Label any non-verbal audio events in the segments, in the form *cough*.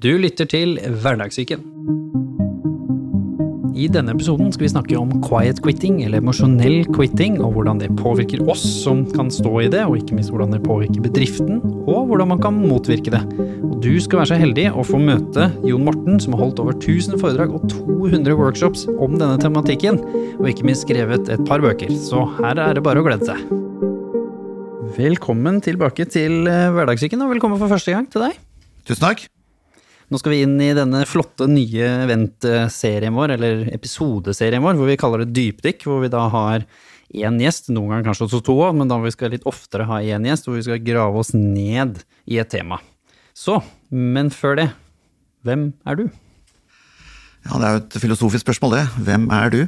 Du lytter til Hverdagssyken. I denne episoden skal vi snakke om quiet quitting, eller emosjonell quitting, og hvordan det påvirker oss som kan stå i det, og ikke minst hvordan det påvirker bedriften, og hvordan man kan motvirke det. Og du skal være så heldig å få møte Jon Morten, som har holdt over 1000 foredrag og 200 workshops om denne tematikken, og ikke minst skrevet et par bøker. Så her er det bare å glede seg. Velkommen tilbake til Hverdagssyken, og velkommen for første gang til deg. Tusen takk. Nå skal vi inn i denne flotte nye eventserien vår, eller episodeserien vår, hvor vi kaller det Dypdykk, hvor vi da har én gjest, noen ganger kanskje også to, men da vi skal litt oftere ha én gjest, hvor vi skal grave oss ned i et tema. Så, men før det, hvem er du? Ja, det er jo et filosofisk spørsmål, det. Hvem er du?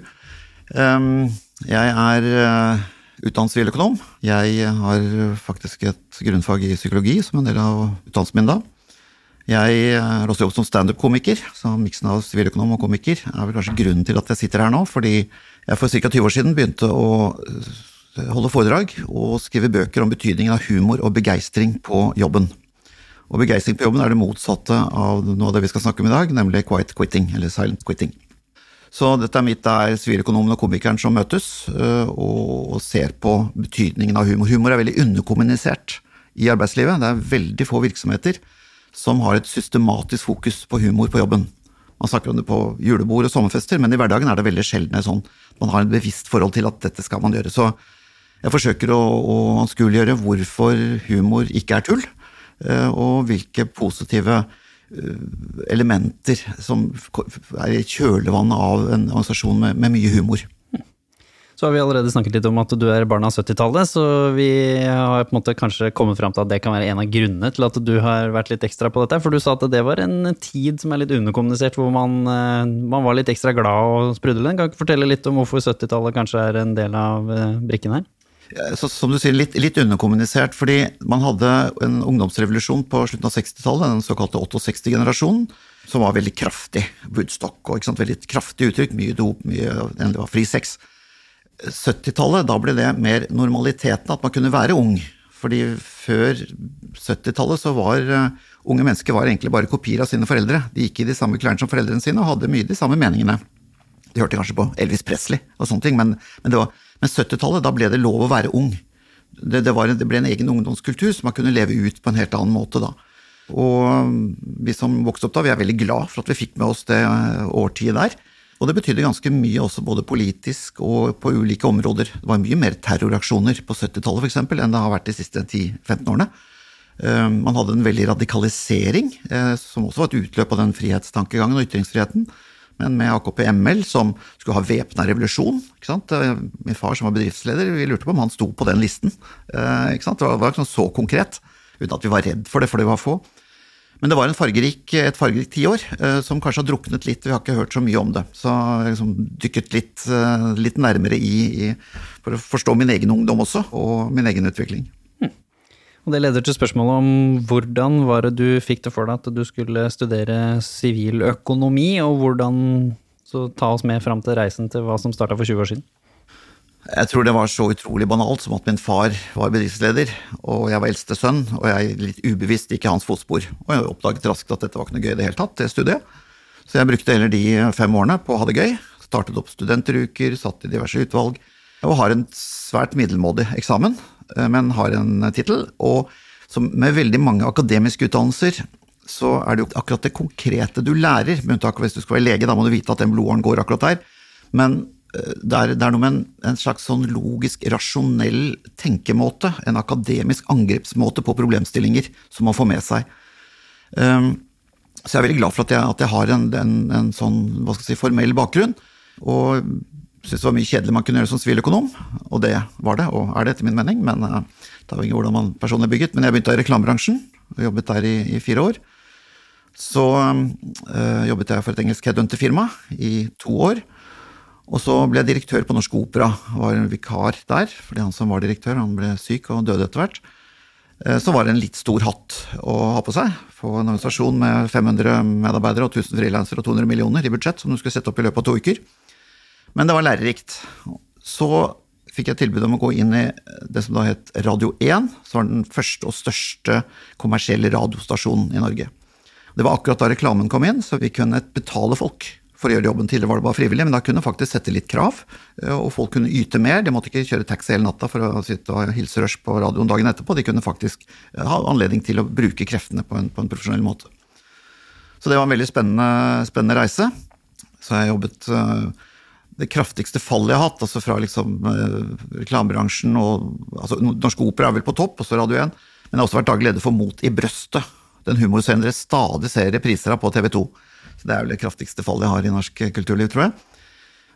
Um, jeg er uh, utdannet siviløkonom. Jeg har faktisk et grunnfag i psykologi som en del av utdannelsen min da. Jeg har også jobbet som standup-komiker, så miksen av siviløkonom og komiker er vel kanskje grunnen til at jeg sitter her nå, fordi jeg for ca. 20 år siden begynte å eh, holde foredrag og skrive bøker om betydningen av humor og begeistring på jobben. Og begeistring på jobben er det motsatte av noe av det vi skal snakke om i dag, nemlig quiet quitting, eller silent quitting. Så dette er mitt, det er siviløkonomen og komikeren som møtes eh, og ser på betydningen av humor. Humor er veldig underkommunisert i arbeidslivet. Det er veldig få virksomheter som har et systematisk fokus på humor på jobben. Man snakker om det på julebord og sommerfester, men i hverdagen er det veldig sjelden sånn. Man har en bevisst forhold til at dette skal man gjøre. Så jeg forsøker å, å anskueliggjøre hvorfor humor ikke er tull, eh, og hvilke positive eh, elementer som er i kjølvannet av en organisasjon med, med mye humor. Så har vi allerede snakket litt om at du er barn av 70-tallet, så vi har på en måte kanskje kommet fram til at det kan være en av grunnene til at du har vært litt ekstra på dette. For du sa at det var en tid som er litt underkommunisert, hvor man, eh, man var litt ekstra glad og sprudlende. Kan du fortelle litt om hvorfor 70-tallet kanskje er en del av eh, brikken her? Så, som du sier, litt, litt, underkommunisert, fordi man hadde en ungdomsrevolusjon på slutten av 60-tallet, den såkalte 68-generasjonen, som var veldig kraftig. Woodstock og veldig kraftig uttrykk, mye dop, mye det var fri sex. 70-tallet, da ble det mer normaliteten, at man kunne være ung. Fordi før 70-tallet så var uh, unge mennesker var egentlig bare kopier av sine foreldre. De gikk i de samme klærne som foreldrene sine og hadde mye de samme meningene. De hørte kanskje på Elvis Presley og sånne ting, men, men, men 70-tallet, da ble det lov å være ung. Det, det, var, det, ble en egen ungdomskultur som man kunne leve ut på en helt annen måte da. Og vi som vokste opp da, vi er veldig glad for at vi fikk med oss det eh, årtiet der. Og det betydde ganske mye også både politisk og på ulike områder. Det var mye mer terroraksjoner på 70-tallet f.eks. enn det har vært de siste 10-15 årene. Eh, man hadde en veldig radikalisering, eh, som også var et utløp av den frihetstankegangen og ytringsfriheten. Men med AKP-ML, som skulle ha væpna revolusjon. Eh, min far som var bedriftsleder, vi lurte på om han sto på den listen. Det var, var ikke så konkret, uten at vi var redd for det, for det var få. Men det var fargerik, et fargerikt tiår eh, som kanskje har druknet litt. Vi har ikke hørt så mye om det. Så jeg liksom dykket litt, eh, litt nærmere i, i, for å forstå min egen ungdom også, og min egen utvikling. Hm. Og Det leder til spørsmålet om hvordan var det du fikk det for deg at du skulle studere siviløkonomi, og hvordan Så ta oss med fram til reisen til hva som starta for 20 år siden. Jeg tror det var så utrolig banalt som at min far var bedriftsleder, og jeg var eldste sønn, og jeg litt ubevisst gikk i hans fotspor. Og jeg oppdaget raskt at dette var ikke noe gøy i det hele tatt, det studiet. Så jeg brukte heller de fem årene på å ha det gøy. Startet opp studenteruker, satt i diverse utvalg. Og har en svært middelmådig eksamen, eh, men har en tittel. Og med veldig mange akademiske utdannelser så er det jo akkurat det konkrete du lærer, med unntak av hvis du skal være lege, da må du vite at den blodåren går akkurat der. Men det er, det er, noe med en, en, slags sånn logisk, rasjonell tenkemåte, en akademisk angrepsmåte på problemstillinger, som man får med seg. Um, så jeg er veldig glad for at jeg, at jeg har en, en, en, sånn hva skal jeg si, formell bakgrunn. Og syns det var mye kjedelig man kunne gjøre som siviløkonom, og det var det, og er det etter min mening. Men uh, det jo ikke hvordan man personlig er bygget. Men jeg begynte i reklamebransjen, og jobbet der i, i fire år. Så uh, jobbet jeg for et engelsk headhunterfirma i to år. Og så ble jeg direktør på Norsk Opera, var en vikar der, fordi han som var direktør, han ble syk og døde etter hvert. Eh, så var det en litt stor hatt å ha på seg, få en organisasjon med 500 medarbeidere og 1000 frilansere og 200 millioner i budsjett som du skulle sette opp i løpet av to uker. Men det var lærerikt. Så fikk jeg tilbud om å gå inn i det som da het Radio 1, som var den første og største kommersielle radiostasjonen i Norge. Det var akkurat da reklamen kom inn, så vi kunne betale folk for å gjøre jobben. Tidligere var det bare frivillig, men da kunne faktisk sette litt krav, eh, og folk kunne yte mer. De måtte ikke kjøre taxi hele natta for å sitte og hilse rush på radioen dagen etterpå. De kunne faktisk eh, ha anledning til å bruke kreftene på en, på en profesjonell måte. Så det var en veldig spennende, spennende reise. Så jeg jobbet eh, det kraftigste fallet jeg har hatt, altså fra liksom, reklamebransjen og altså, Norsk Opera er vel på topp, også Radio 1. Men jeg har også vært daglig leder for Mot i brøstet. Den humorscenen dere stadig ser repriser av på TV 2. Så det er vel det kraftigste fallet jeg har i norsk kulturliv, tror jeg.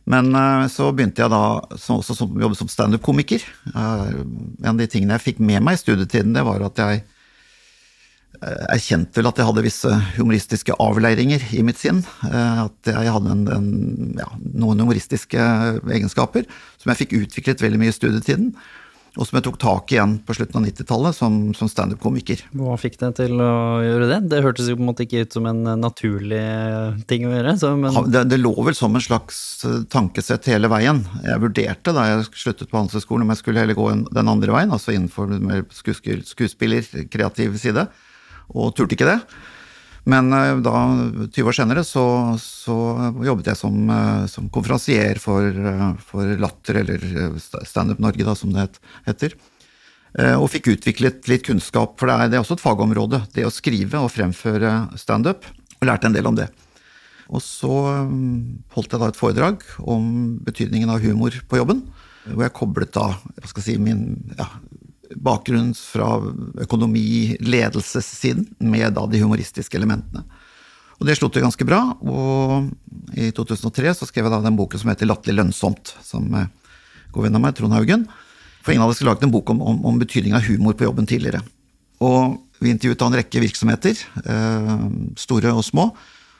Men eh, så begynte jeg da også som, jobbe som standup-komiker. Eh, en av de tingene jeg fikk med meg i studietiden, det var at jeg eh, erkjente vel at jeg hadde visse humoristiske avleiringer i mitt sinn. At jeg hadde en, en, ja, noen humoristiske egenskaper som jeg fikk utviklet veldig mye i studietiden og som jeg tok tak i igjen på slutten av 90-tallet som, som standup-komiker. Hva fikk deg til å gjøre det? Det hørtes jo på en måte ikke ut som en naturlig ting å gjøre. Så, men... det, det, lå vel som en slags eh, tankesett hele veien. Jeg vurderte da jeg sluttet på Handelshøyskolen om jeg skulle heller gå den andre veien, altså innenfor skuespiller, kreativ side, og turte ikke det. Men eh, da, 20 år senere, så, så jobbet jeg som, eh, som konferansier for, eh, for, Latter, eller Standup Norge, da, som det heter. Og fikk utviklet litt kunnskap, for det er, det er også et fagområde, det å skrive og fremføre standup. Og lærte en del om det. Og så holdt jeg da et foredrag om betydningen av humor på jobben. Hvor jeg koblet da hva skal jeg si, min ja, bakgrunn fra økonomi, ledelsessiden, med da de humoristiske elementene. Og det slo til ganske bra, og i 2003 så skrev jeg da den boken som heter 'Latterlig lønnsomt', som eh, god venn av meg, Trond Haugen. For ingen hadde laget en bok om, om, om betydningen av humor på jobben tidligere. Og vi intervjuet en rekke virksomheter, eh, store og små,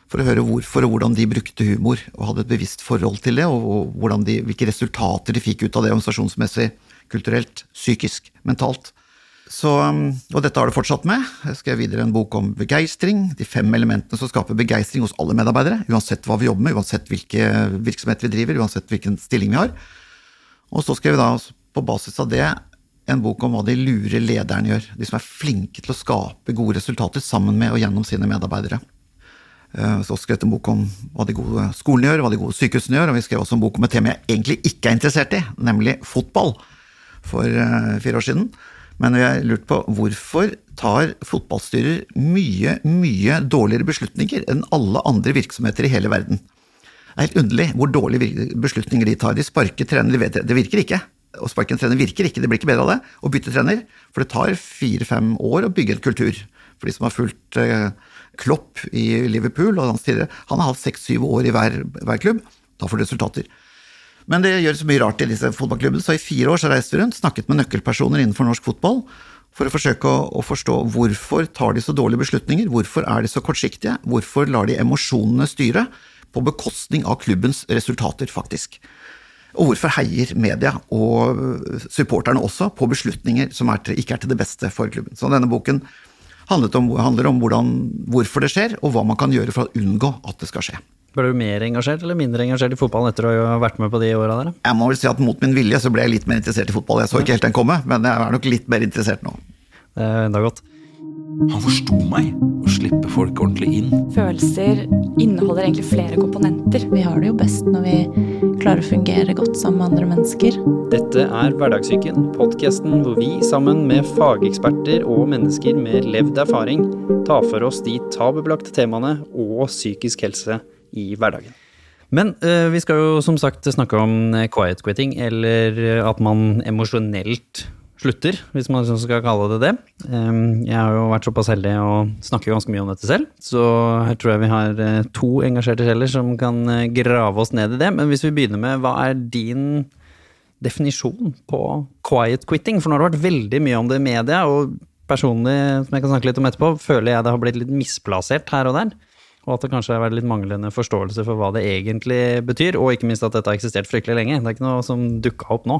for å høre hvorfor og hvordan de brukte humor, og hadde et bevisst forhold til det, og, og de, hvilke resultater de fikk ut av det organisasjonsmessig kulturelt, psykisk, mentalt. Så, um, og dette har det fortsatt med. Jeg skrev videre en bok om begeistring. De fem elementene som skaper begeistring hos alle medarbeidere. Uansett hva vi jobber med, uansett hvilke virksomheter vi driver, uansett hvilken stilling vi har. Og så skrev vi da på basis av det en bok om hva de lure lederne gjør. De som er flinke til å skape gode resultater sammen med og gjennom sine medarbeidere. Eh, så skrev vi en bok om hva de gode skolene gjør, hva de gode sykehusene gjør, og vi skrev også en bok om et tema jeg egentlig ikke er interessert i, nemlig fotball for uh, fire år siden. Men jeg har lurt på hvorfor tar fotballstyrer mye, mye dårligere beslutninger enn alle andre virksomheter i hele verden? Det er helt underlig hvor dårlige beslutninger de tar. De sparker trener, de vet det virker ikke. Å sparke en trener virker ikke, det blir ikke bedre av det. Å bytte trener, for det tar fire-fem år å bygge en kultur. For de som har fulgt uh, Klopp i Liverpool og hans tidligere, han har hatt seks-syv år i hver, hver klubb. Da får du resultater. Men det gjøres mye rart i disse fotballklubbene, så i fire år så reiste vi rundt, snakket med nøkkelpersoner innenfor norsk fotball for å forsøke å, å, forstå hvorfor tar de så dårlige beslutninger, hvorfor er de så kortsiktige, hvorfor lar de emosjonene styre, på bekostning av klubbens resultater, faktisk. Og hvorfor heier media og supporterne også på beslutninger som er til, ikke er til det beste for klubben. Så denne boken om, handler om hvordan, hvorfor det skjer, og hva man kan gjøre for å unngå at det skal skje. Ble du mer engasjert eller mindre engasjert i fotballen etter å ha vært med på de åra der? Jeg må vel si at mot min vilje så ble jeg litt mer interessert i fotball. Jeg så ikke helt den komme, men jeg er nok litt mer interessert nå. Det er enda godt. Han forsto meg, å slippe folk ordentlig inn. Følelser inneholder egentlig flere komponenter. Vi har det jo best når vi klarer å fungere godt sammen med andre mennesker. Dette er Hverdagssyken, podkasten hvor vi sammen med fageksperter og mennesker med levd erfaring tar for oss de tabubelagte temaene og psykisk helse i hverdagen. Men øh, vi skal jo som sagt snakke om eh, quiet quitting, eller eh, at man emosjonelt slutter, hvis man skal kalle det det. Jeg har jo vært såpass heldig å snakke ganske mye om dette selv, så her tror jeg vi har uh, to engasjerte sjeler som kan uh, grave oss ned i det. Men hvis vi begynner med, hva er din definisjon på quiet quitting? For nå har det vært veldig mye om det i media, og personlig, som jeg kan snakke litt om etterpå, føler jeg det har blitt litt misplassert her og der og at det kanskje har vært litt manglende forståelse for hva det egentlig betyr, og ikke minst at dette har eksistert fryktelig lenge. Det er ikke noe som dukka opp nå.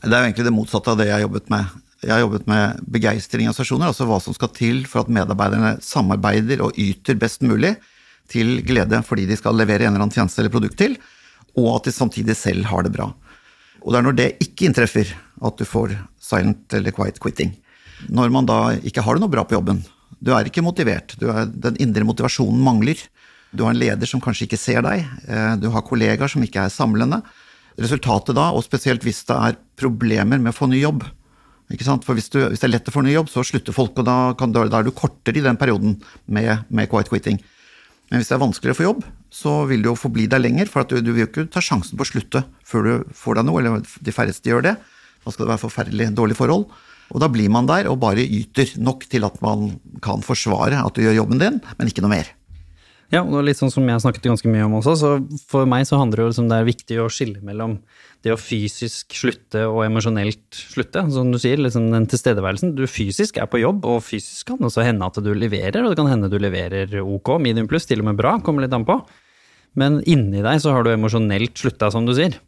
Det er jo egentlig det motsatte av det jeg har jobbet med. Jeg har jobbet med begeistring av stasjoner, altså hva som skal til for at medarbeiderne samarbeider og yter best mulig til glede fordi de skal levere en eller annen tjeneste eller produkt til, og at de samtidig selv har det bra. Og det er når det ikke inntreffer at du får silent eller quiet quitting. Når man da ikke har det noe bra på jobben, Du er ikke motivert. Er, den indre motivasjonen mangler. Du har en leder som kanskje ikke ser deg. Eh, du har kollegaer som ikke er samlende. Resultatet da, og spesielt hvis det er problemer med å få ny jobb? For hvis, du, hvis det er lett å få ny jobb, så slutter folk, og da, kan, da er du kortere i den perioden med, med quiet quitting. Men hvis det er vanskeligere å få jobb, så vil du jo forbli der lenger, for du, du, vil jo ikke ta sjansen på å slutte før du får deg noe, eller de færreste gjør det. Da skal det være forferdelig dårlige forhold. Og da blir man der og bare yter nok til at man kan forsvare at du gjør jobben din, men ikke noe mer. Ja, og litt sånn som jeg snakket ganske mye om også, så for meg så handler det jo om det er viktig å skille mellom det å fysisk slutte og emosjonelt slutte. Som du sier, liksom den tilstedeværelsen. Du fysisk er på jobb, og fysisk kan også hende at du leverer, og det kan hende du leverer ok, medium pluss, til og med bra, kommer litt an på. Men inni deg så har du emosjonelt slutta, som du sier.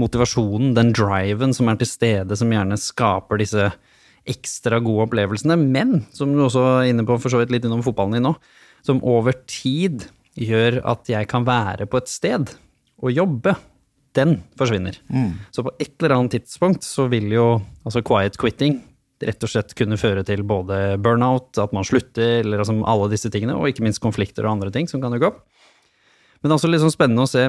Motivasjonen, den driven som er til stede, som gjerne skaper disse ekstra gode opplevelsene, men som du også er inne på for så vidt litt innom fotballen din nå, som over tid gjør at jeg kan være på et sted og jobbe, den forsvinner. Mm. Så på et eller annet tidspunkt så vil jo altså quiet quitting rett og slett kunne føre til både burnout, at man slutter, eller altså alle disse tingene, og ikke minst konflikter og andre ting som kan dukke opp. Men det er også litt sånn spennende å se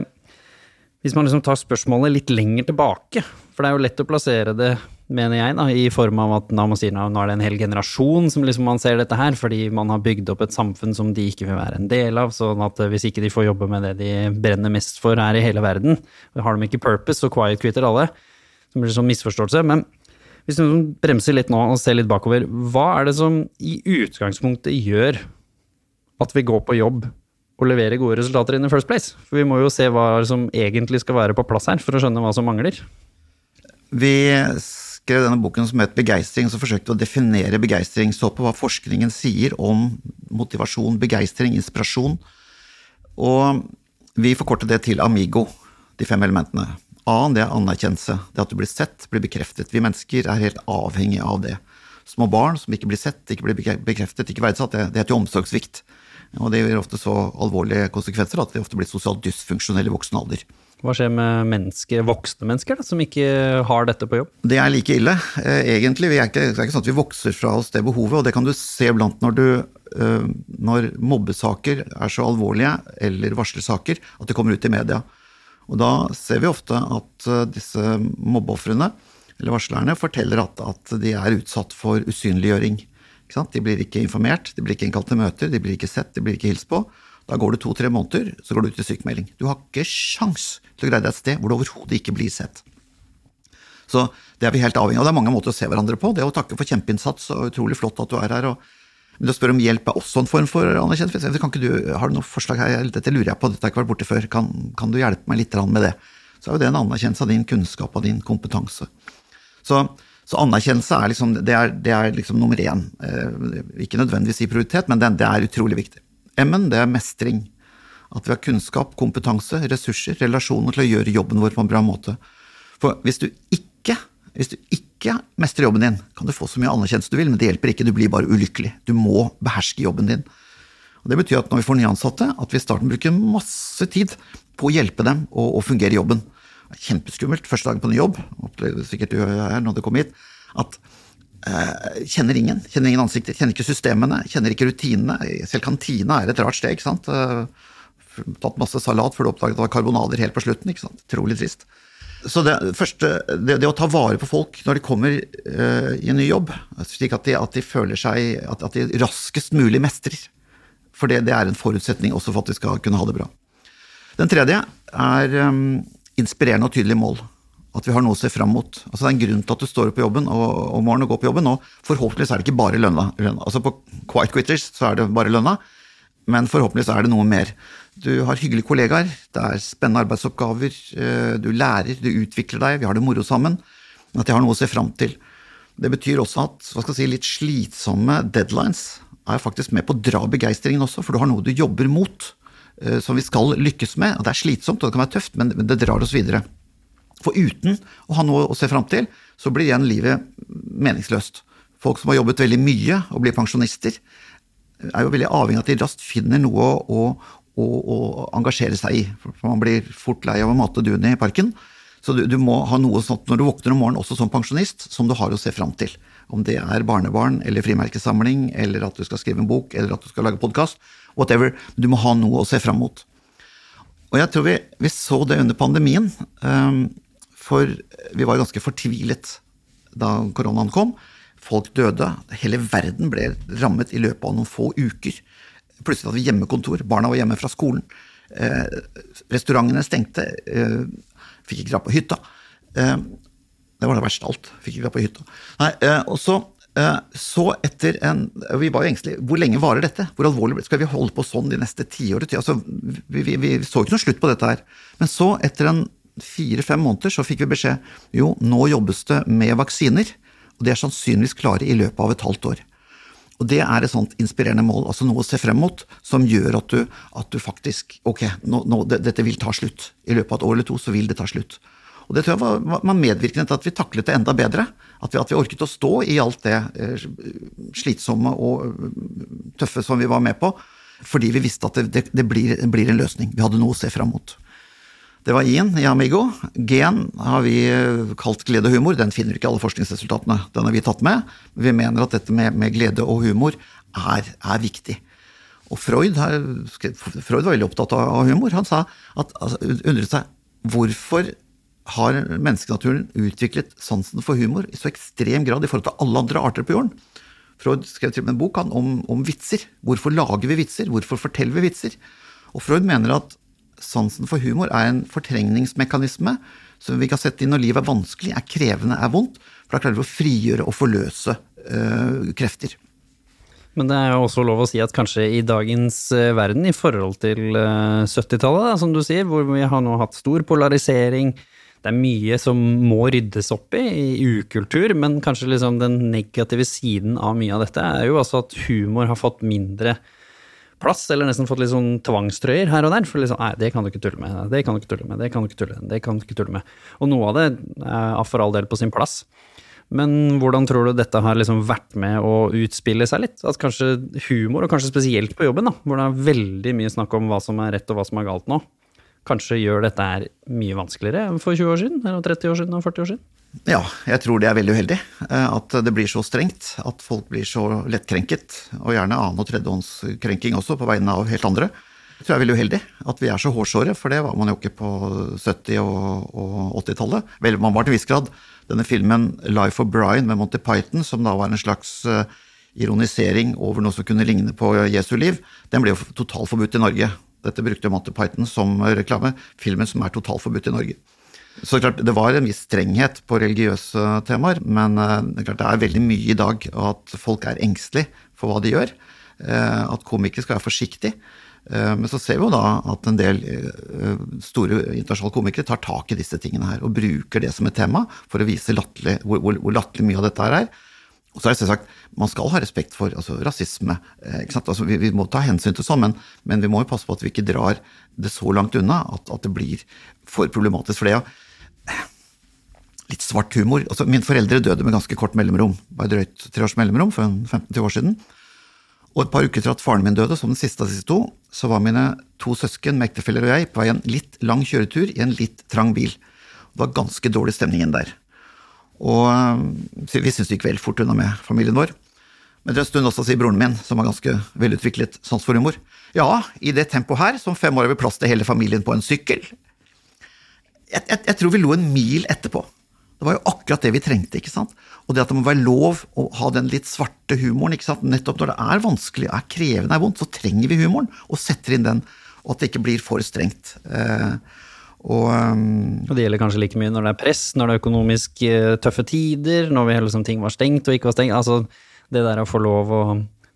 hvis man liksom tar spørsmålet litt lenger tilbake, for det er jo lett å plassere det, mener jeg, da, i form av at nå, si, nå er det en hel generasjon som liksom man ser dette her, fordi man har bygd opp et samfunn som de ikke vil være en del av, sånn at hvis ikke de får jobbe med det de brenner mest for her i hele verden, har de ikke purpose, så quiet quitter alle. Som blir sånn misforståelse. Men hvis du bremser litt nå og ser litt bakover, hva er det som i utgangspunktet gjør at vi går på jobb og leverer gode resultater in the first place. For vi må jo se hva som egentlig skal være på plass her, for å skjønne hva som mangler. Vi skrev denne boken som het Begeistring, så forsøkte å definere begeistring. Så på hva forskningen sier om motivasjon, begeistring, inspirasjon. Og vi forkortet det til Amigo, de fem elementene. A, det er anerkjennelse. Det at du blir sett, blir bekreftet. Vi mennesker er helt avhengige av det. Små barn som ikke blir sett, ikke blir bekreftet, ikke verdsatt, det, det heter omsorgssvikt. Og det gir ofte så alvorlige konsekvenser at de ofte blir sosialt dysfunksjonelle i voksen alder. Hva skjer med mennesker, voksne mennesker da, som ikke har dette på jobb? Det er like ille, eh, egentlig. Er ikke, det er ikke sånn at vi vokser fra oss det behovet, og det kan du se blant når, du, eh, når mobbesaker er så alvorlige, eller varslersaker, at de kommer ut i media. Og da ser vi ofte at eh, disse mobbeofrene, eller varslerne, forteller at, at de er utsatt for usynliggjøring. De blir ikke informert, de blir ikke innkalt til møter, de blir ikke sett, de blir ikke hilst på. Da går det to-tre måneder, så går du ut i sykemelding. Du har ikke sjans til å greie deg et sted hvor du overhodet ikke blir sett. Så det er vi helt avhengig av. Det er mange måter å se hverandre på. Det å takke for kjempeinnsats og utrolig flott at du er her. Og, men å spørre om hjelp er også en form for anerkjennelse. Kan ikke du, har du noe forslag her? Dette lurer jeg på, dette har ikke vært borte før. Kan, kan du hjelpe meg litt med det? Så er jo det en anerkjennelse av din kunnskap og din kompetanse. Så så anerkjennelse er liksom, det er, det er liksom nummer én. Eh, ikke nødvendigvis i prioritet, men det, det er utrolig viktig. M-en, det er mestring. At vi har kunnskap, kompetanse, ressurser, relasjoner til å gjøre jobben vår på en bra måte. For hvis du ikke, hvis du ikke mestrer jobben din, kan du få så mye anerkjennelse du vil, men det hjelper ikke, du blir bare ulykkelig. Du må beherske jobben din. Og Det betyr at når vi får nyansatte, at vi i starten bruker masse tid på å hjelpe dem å, å fungere i jobben. Kjempeskummelt første dagen på ny jobb, opplevde sikkert du her når du kom hit, at kjenner ingen. Kjenner ingen ansikter, kjenner ikke systemene, kjenner ikke rutinene. Selv kantina er et rart sted, ikke sant. Eh, tatt masse salat før du oppdaget det var karbonader helt på slutten. ikke sant? Trolig trist. Så det, første, det, det, å ta vare på folk når de kommer uh, i en ny jobb, slik at de, at de føler seg at, at, de raskest mulig mestrer. For det, det, er en forutsetning også for at de skal kunne ha det bra. Den tredje er um, inspirerende og tydelige mål. At vi har noe å se fram mot. Altså Det er en grunn til at du står opp på jobben og, om morgenen og går på jobben. Og forhåpentligvis er det ikke bare lønna. Altså På Quiet Quitters så er det bare lønna, men forhåpentligvis er det noe mer. Du har hyggelige kollegaer, det er spennende arbeidsoppgaver, eh, du lærer, du utvikler deg, vi har det moro sammen. At jeg har noe å se fram til. Det betyr også at hva skal jeg si, litt slitsomme deadlines er faktisk med på å dra begeistringen også, for du har noe du jobber mot. Eh, som vi skal lykkes med. Det er slitsomt og det kan være tøft, men det drar oss videre. For uten å ha noe å se fram til, så blir igjen livet meningsløst. Folk som har jobbet veldig mye og blir pensjonister, er jo veldig avhengig av at de raskt finner noe å, å, å engasjere seg i. For man blir fort lei av å mate duen i parken. Så du, du, må ha noe sånt når du våkner om morgenen også som pensjonist, som du har å se fram til. Om det er barnebarn eller frimerkesamling, eller at du skal skrive en bok, eller at du skal lage podkast. Whatever. Du må ha noe å se fram mot. Og jeg tror vi, vi så det under pandemien. Um, for vi var ganske fortvilet da koronaen kom. Folk døde. Hele verden ble rammet i løpet av noen få uker. Plutselig hadde vi hjemmekontor. Barna var hjemme fra skolen. Eh, restaurantene stengte. Eh, fikk ikke dra på hytta. Eh, det var det verste av alt. Fikk ikke dra på hytta. Nei, eh, og så, eh, så etter en Vi var jo engstelige. Hvor lenge varer dette? Hvor alvorlig Skal vi holde på sånn de neste tiåret? Altså, vi, vi, vi så ikke noe slutt på dette her. Men så, etter en fire-fem måneder, så fikk vi beskjed jo, nå jobbes det med vaksiner. Og de er sannsynligvis klare i løpet av et halvt år. Og det er et sånt inspirerende mål, altså noe å se frem mot, som gjør at du, at du faktisk Ok, nå, nå, dette vil ta slutt. I løpet av et år eller to så vil det ta slutt. Og det tror jeg var, var medvirkende til at vi taklet det enda bedre. At vi, at vi orket å stå i alt det eh, slitsomme og eh, tøffe som vi var med på. Fordi vi visste at det, det, det, blir, det blir en løsning. Vi hadde noe å se frem mot. Det var I-en i Amigo. G-en har vi eh, kalt glede og humor. Den finner ikke alle forskningsresultatene. Den har vi tatt med. Vi mener at dette med, med glede og humor er, er viktig. Og Freud, har, Freud, var veldig opptatt av humor. Han sa at, altså, undret seg hvorfor har menneskenaturen utviklet sansen for humor i så ekstrem grad i forhold til alle andre arter på jorden. Freud skrev til og med en bok om, om vitser. Hvorfor lager vi vitser? Hvorfor forteller vi vitser? Og Freud mener at sansen for humor er en fortrengningsmekanisme som vi kan sette inn når livet er vanskelig, er krevende, er vondt. For da klarer vi å frigjøre og forløse øh, krefter. Men det er jo også lov å si at kanskje i dagens øh, verden, i forhold til 70-tallet, øh, som du sier, hvor vi har nå hatt stor polarisering, det er mye som må ryddes opp i, i ukultur, men kanskje liksom den negative siden av mye av dette er jo altså at humor har fått mindre plass, eller nesten fått litt sånn tvangstrøyer her og der. For liksom, nei, det kan du ikke tulle med, det kan du ikke tulle med, det kan du ikke tulle med, det kan du ikke tulle med. Og noe av det er for all del på sin plass. Men hvordan tror du dette har liksom vært med å utspille seg litt? At kanskje humor, og kanskje spesielt på jobben, da, hvor det er veldig mye snakk om hva som er rett og hva som er galt nå, kanskje gjør dette her mye vanskeligere enn for 20 år siden, eller 30 år siden og 40 år siden? Ja, jeg tror det er veldig uheldig. Eh, at det blir så strengt. At folk blir så lettkrenket. Og gjerne annen- og tredjehåndskrenking også, på vegne av helt andre. Det tror jeg er veldig uheldig. At vi er så hårsåre, for det var man jo ikke på 70- og, og 80-tallet. Vel, man var til en viss grad. Denne filmen 'Life of Brian' med Monty Python, som da var en slags uh, ironisering over noe som kunne ligne på Jesu liv, den ble jo totalforbudt i Norge. Dette brukte Monty Python som reklame. Filmen som er totalt forbudt i Norge. Så klart, Det var en viss strenghet på religiøse temaer, men eh, det er, klart, det er veldig mye i dag at folk er engstelige for hva de gjør. Eh, at komikere skal være forsiktige. Eh, men så ser vi jo da at en del store internasjonale komikere tar tak i disse tingene her og bruker det som et tema for å vise latterlig, hvor, hvor, hvor latterlig mye av dette her er. Og så er det selvsagt, Man skal ha respekt for altså, rasisme. Altså, vi, vi, må ta hensyn til sånn, men, men, vi må jo passe på at vi ikke drar det så langt unna at, at det blir for problematisk. for det. Ja litt svart humor. Altså, mine foreldre døde med ganske kort mellomrom, bare drøyt tre års mellomrom for 15-20 år siden. Og et par uker etter at faren min døde, som den siste av disse to, så var mine to søsken med ektefeller og jeg på vei en litt lang kjøretur i en litt trang bil. Det var ganske dårlig stemning igjen der. Og vi syns det gikk vel fort unna med familien vår. Men det er en stund også sier broren min, som har ganske velutviklet sans for humor. Ja, i det tempoet her, som fem år har vi plass til hele familien på en sykkel. Jeg, jeg, jeg tror vi lo en mil etterpå. Det var jo akkurat det vi trengte. ikke sant? Og det at det må være lov å ha den litt svarte humoren. ikke sant? Nettopp når det er vanskelig, er krevende, er vondt, så trenger vi humoren. Og setter inn den. Og at det ikke blir for strengt. Eh, og, um, og, det gjelder kanskje like mye når det er press, når det er økonomisk uh, tøffe tider, når vi liksom, ting var stengt og ikke var stengt. Altså, det der å få lov å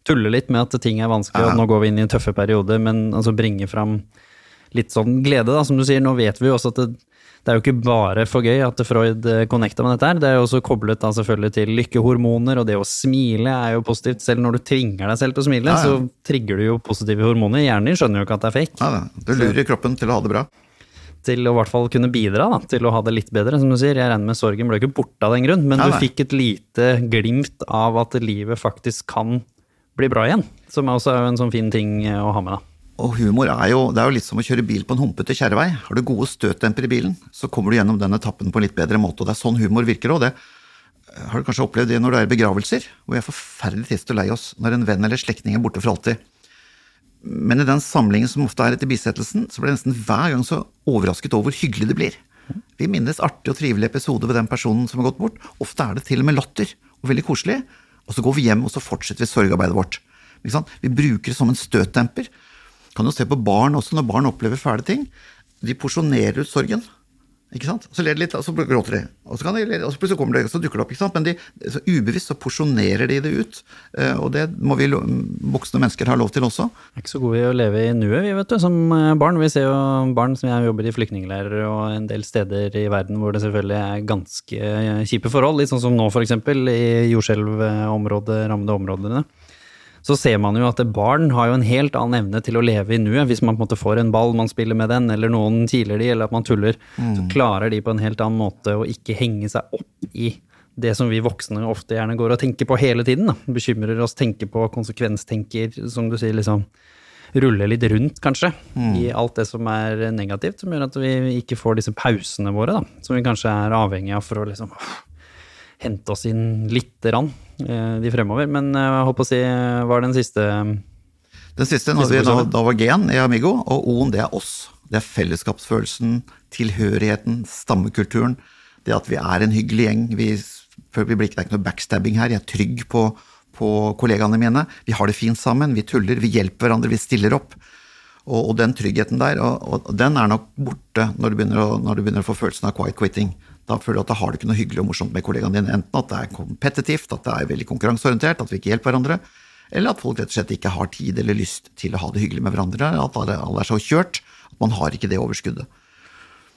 tulle litt med at ting er vanskelig, ja. og nå går vi inn i en tøffe periode, men altså bringe fram litt sånn glede, da, som du sier. Nå vet vi jo også at det, det er jo ikke bare for gøy at Freud eh, connecta med dette her, det er jo også koblet da selvfølgelig til lykkehormoner, og det å smile er jo positivt. Selv når du tvinger deg selv til å smile, ja, ja. så trigger du jo positive hormoner. Hjernen din skjønner jo ikke at det er fake. Ja, du lurer kroppen til å ha det bra. Til å i hvert fall kunne bidra da, til å ha det litt bedre, som du sier. Jeg regner med sorgen ble ikke borte av den grunn, men du fikk et lite glimt av at livet faktisk kan bli bra igjen. Som også er jo en sånn fin ting å ha med. da. Og humor er jo, det er jo litt som å kjøre bil på en humpete kjerrevei. Har du gode støtdempere i bilen, så kommer du gjennom den etappen på en litt bedre måte. Og det er sånn humor virker òg. har du kanskje opplevd det når du er i begravelser, hvor vi er forferdelig trist og lei oss når en venn eller slektning er borte for alltid. Men i den samlingen som ofte er etter bisettelsen, så blir jeg nesten hver gang så overrasket over hvor hyggelig det blir. Vi minnes artig og trivelig episode ved den personen som har gått bort. Ofte er det til og med latter, og veldig koselig. Og så går vi hjem, og så fortsetter vi sorgarbeidet vårt. Vi bruker det som en støtdemper. Kan jo se på barn også, når barn opplever fæle ting. De porsjonerer ut sorgen. Ikke sant? Så ler de litt, og så gråter de. Og så, de, og så plutselig kommer det, så dukker det opp. ikke sant? Men de, så ubevisst så porsjonerer de det ut. Eh, Og det må vi voksne mennesker ha lov til også. Vi er ikke så gode i å leve i nuet, vi, vet du, som eh, barn. Vi ser jo barn som jeg jobber i flyktningleirer og en del steder i verden hvor det selvfølgelig er ganske kjipe forhold, litt sånn som nå f.eks. i jordskjelvområdet, rammede områdene. Så ser man jo at barn har jo en helt annen evne til å leve i nuet. Hvis man på en måte får en ball, man spiller med den, eller noen kiler de, eller at man tuller, så klarer de på en helt annen måte å ikke henge seg opp i det som vi voksne ofte gjerne går og tenker på hele tiden. Da. Bekymrer oss, tenker på, konsekvenstenker, som du sier, liksom rulle litt rundt, kanskje, i alt det som er negativt, som gjør at vi ikke får disse pausene våre, da, som vi kanskje er avhengig av for å liksom hente oss inn lite grann de fremover. Men eh, jeg på å si, hva er den siste Den siste, Siste vi, da, da var G-en i Amigo, og O-en det er oss. Det er fellesskapsfølelsen, tilhørigheten, stammekulturen. Det at vi er en hyggelig gjeng. Vi, det er ikke noe backstabbing her. Jeg er trygg på, på kollegaene mine. Vi har det fint sammen. Vi tuller, vi hjelper hverandre, vi stiller opp. Og, og den tryggheten der, og, og den er nok borte når du, begynner å, når du begynner å få følelsen av quiet quitting. Da føler du at da har du ikke noe hyggelig og morsomt med kollegaene dine. Enten at det er kompetitivt, at det er veldig konkurranseorientert, at vi ikke hjelper hverandre, eller at folk rett og slett ikke har tid eller lyst til å ha det hyggelig med hverandre. At alle, er så kjørt at man har ikke det overskuddet.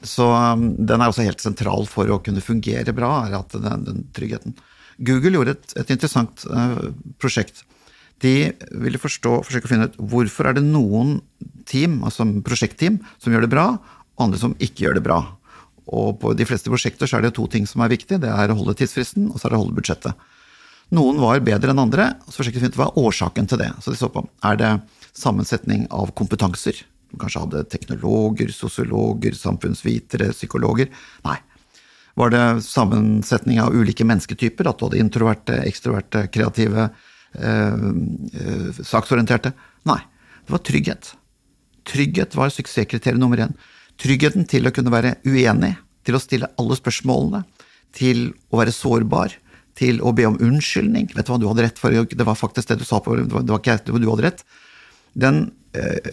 Så um, den er også helt sentral for å kunne fungere bra, er at den, den tryggheten. Google gjorde et, et interessant uh, prosjekt. De ville forstå, forsøke å finne ut hvorfor er det noen team, altså prosjektteam, som gjør det bra, og andre som ikke gjør det bra. Og på de fleste prosjekter så er det to ting som er viktig. Det er å holde tidsfristen, og så er det å holde budsjettet. Noen var bedre enn andre, og så forsøkte vi ut hva er årsaken til det. Så de så på er det sammensetning av kompetanser. Du kanskje hadde teknologer, sosiologer, samfunnsvitere, psykologer. Nei. Var det sammensetning av ulike mennesketyper? At du hadde introverte, ekstroverte, kreative, eh, eh, saksorienterte? Nei. Det var trygghet. Trygghet var suksesskriterium nummer én. Tryggheten til å kunne være uenig, til å stille alle spørsmålene, til å være sårbar, til å be om unnskyldning. Vet du hva, du hadde rett, for det var faktisk det du sa på, det var, ikke jeg, du hadde rett. Den eh,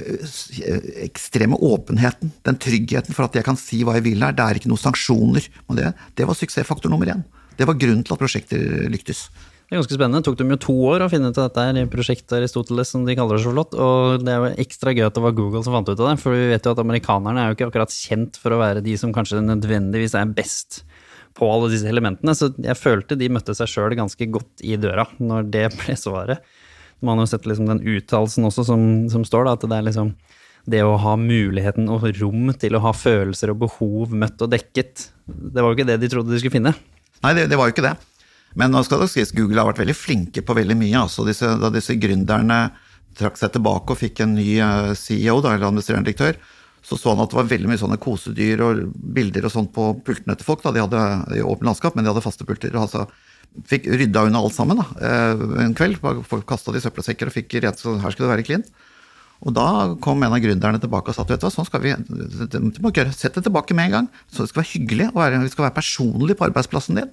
ekstreme åpenheten, den tryggheten for at jeg kan si hva jeg vil her, det er ikke noen sanksjoner. Det, det var suksessfaktor nummer én. Det var grunnen til at prosjekter lyktes. Det er ganske spennende. Det tok dem jo to år å finne ut av dette her i prosjektet Aristoteles, som de kaller det så flott. Og det er jo ekstra gøy at det var Google som fant ut av det, for vi vet jo at amerikanerne er jo ikke akkurat kjent for å være de som kanskje nødvendigvis er best på alle disse elementene. Så jeg følte de møtte seg sjøl ganske godt i døra når det *laughs* ble svaret. Man har jo sett liksom den uttalelsen også som, som står, da, at det er liksom det å ha muligheten og rom til å ha følelser og behov møtt og dekket. Det var jo ikke det de trodde de skulle finne. Nei, det, det var jo ikke det. Men nå skal det sies, Google har vært veldig flinke på veldig mye. Altså disse, da disse gründerne trakk seg tilbake og fikk en ny eh, CEO, da, eller administrerende direktør, så så han at det var veldig mye sånne kosedyr og bilder og sånt på pultene til folk. da, De hadde i åpent landskap, men de hadde faste pulter. altså Fikk rydda unna alt sammen da, eh, en kveld. Folk kasta det i søppelsekker og fikk rent, så her skulle det være klint. Og da kom en av gründerne tilbake og sa at vet du hva, sånn skal vi det, må ikke gjøre. Sett det tilbake med en gang. Så det skal være hyggelig, være, vi skal være personlig på arbeidsplassen din.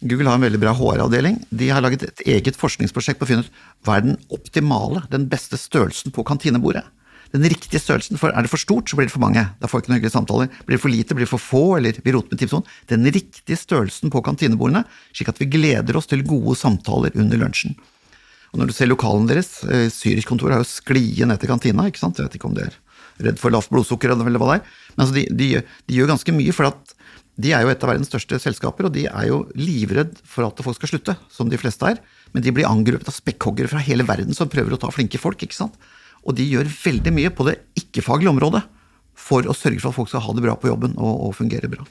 Google har en veldig bra HR-avdeling. De har laget et eget forskningsprosjekt på å finne ut hva er den optimale, den beste størrelsen på kantinebordet. Den riktige størrelsen, for Er det for stort, så blir det for mange. Da får vi ikke noen hyggelige samtaler. Blir det for lite, blir det for få, eller vi roter med tipsson. Den riktige størrelsen på kantinebordene, slik at vi gleder oss til gode samtaler under lunsjen. Og når du ser lokalen deres, eh, Zürich-kontoret har jo sklie ned til kantina, ikke sant? Jeg vet ikke om de er redd for lavt blodsukker eller hva det er. Men altså, de, de, de gjør ganske mye, for at de er jo et av verdens største selskaper, og de er jo livredd for at folk skal slutte, som de fleste er. Men de blir angrepet av spekkhoggere fra hele verden som prøver å ta flinke folk, ikke sant. Og de gjør veldig mye på det ikke-faglige området for å sørge for at folk skal ha det bra på jobben og, og fungere bra.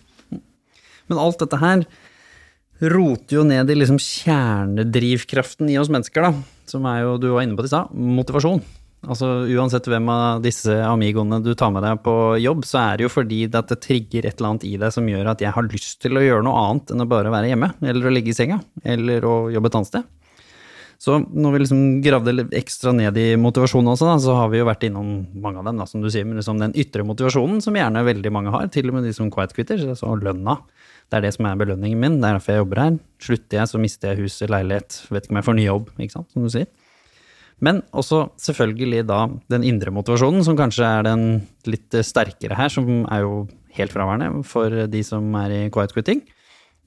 Men alt dette her roter jo ned i liksom kjernedrivkraften i oss mennesker, da. Som er jo, du var inne på det i stad, motivasjon. Altså Uansett hvem av disse amigoene du tar med deg på jobb, så er det jo fordi at det trigger et eller annet i deg som gjør at jeg har lyst til å gjøre noe annet enn å bare være hjemme, eller å ligge i senga, eller å jobbe et annet sted. Så når vi liksom gravde litt ekstra ned i motivasjonen også, da, så har vi jo vært innom mange av dem, da, som du sier, men liksom den ytre motivasjonen som gjerne veldig mange har, til og med de som quiet quitter, så lønna. Det er det som er belønningen min, det er derfor jeg jobber her. Slutter jeg, så mister jeg hus, leilighet, vet ikke om jeg får ny jobb, ikke sant, som du sier. Men også selvfølgelig da den indre motivasjonen, som kanskje er den litt sterkere her, som er jo helt fraværende for de som er i quiet quitting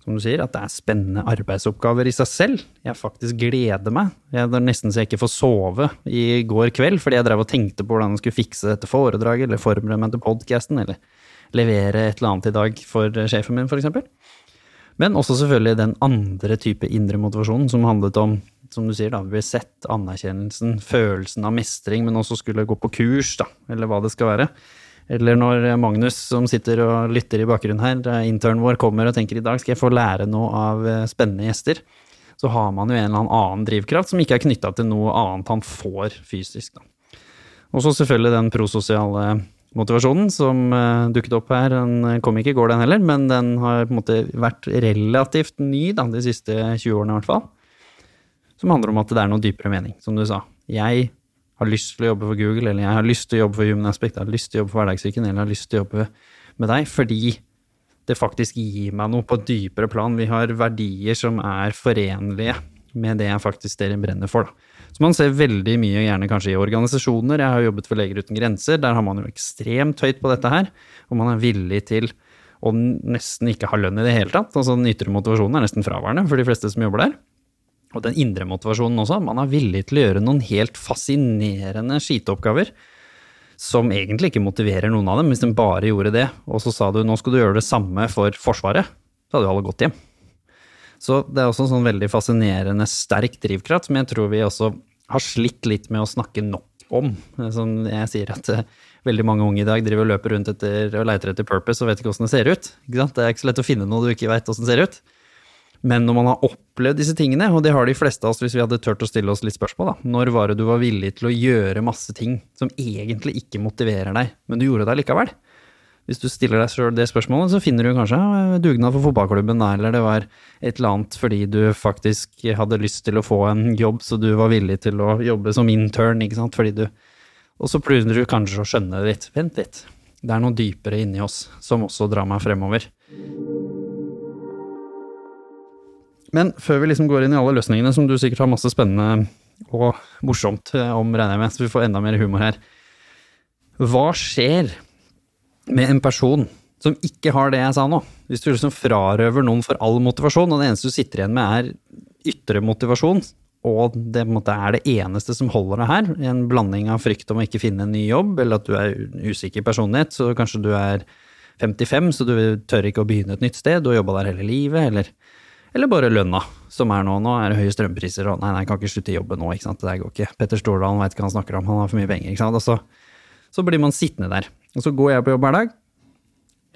som du sier, at det er spennende arbeidsoppgaver i seg selv. Jeg faktisk gleder meg. Jeg, det er nesten så jeg ikke får sove i går kveld, fordi jeg drev og tenkte på hvordan jeg skulle fikse dette foredraget, eller forberede meg til podkasten, eller levere et eller annet i dag for sjefen min, f.eks. Men også selvfølgelig den andre type indre motivasjonen, som handlet om, som du sier, da, blir sett, anerkjennelsen, følelsen av mestring, men også skulle gå på kurs, da, eller hva det skal være. Eller når Magnus, som sitter og lytter i bakgrunnen her, internen vår, kommer og tenker i dag skal jeg få lære noe av eh, spennende gjester, så har man jo en eller annen drivkraft som ikke er knytta til noe annet han får fysisk. Da. Og så selvfølgelig den prososiale motivasjonen som uh, dukket opp her. Den kom ikke i går, den heller, men den har på en måte vært relativt ny da, de siste 20 årene i hvert fall. Som handler om at det er noe dypere mening, som du sa. Jeg har lyst til å jobbe for Google, eller jeg har lyst til å jobbe for Human Aspect, jeg har lyst til å jobbe for Hverdagssyken, eller jeg har lyst til å jobbe med deg, fordi det faktisk gir meg noe på et dypere plan. Vi har verdier som er forenlige med det jeg faktisk dere brenner for. Da. Så man ser veldig mye, gjerne kanskje i organisasjoner. Jeg har jobbet for Leger uten grenser, der har man jo ekstremt høyt på dette her, og man er villig til å nesten ikke ha lønn i det hele tatt. Altså Den ytre motivasjonen er nesten fraværende for de fleste som jobber der. Og den indre motivasjonen også. Man er villig til å gjøre noen helt fascinerende skiteoppgaver som egentlig ikke motiverer noen av dem, hvis de bare gjorde det, og så sa du nå skal du gjøre det samme for Forsvaret, så hadde jo alle gått hjem. Så det er også en sånn veldig fascinerende sterk drivkraft som jeg tror vi også har slitt litt med å snakke nok om. Som jeg sier at uh, veldig mange unge i dag driver og løper rundt etter og leiter etter purpose og vet ikke åssen det ser ut. Det er ikke så lett å finne noe du ikke veit åssen ser ut. Men når man har opplevd disse tingene, og det har de fleste av oss hvis vi hadde turt å stille oss litt spørsmål, da. Når var det du var villig til å gjøre masse ting som egentlig ikke motiverer deg, men du gjorde det likevel? Hvis du stiller deg sjøl det spørsmålet, så finner du kanskje ja, dugnad for fotballklubben, eller det var et eller annet fordi du faktisk hadde lyst til å få en jobb, så du var villig til å jobbe som intern, ikke sant, fordi du Og så begynner du kanskje å skjønne det litt. Vent litt. Det er noe dypere inni oss som også drar meg fremover. Men før vi liksom går inn i alle løsningene, som du sikkert har masse spennende og morsomt eh, om, regner jeg med, så vi får enda mer humor her. Hva skjer med en person som ikke har det jeg sa nå? Hvis du liksom frarøver noen for all motivasjon, og det eneste du sitter igjen med er ytre motivasjon, og det er det eneste som holder deg her, en blanding av frykt om å ikke finne en ny jobb, eller at du er usikker personlighet, så kanskje du er 55, så du tør ikke å begynne et nytt sted, du har jobba der hele livet, eller eller bare lønna, som er nå. Nå er det høye strømpriser, og nei, nei, jeg kan ikke slutte i jobben nå, ikke sant. Det går ikke. Petter Stordalen veit ikke hva han snakker om, han har for mye penger, ikke sant. Og så, så blir man sittende der. Og så går jeg på jobb hver dag.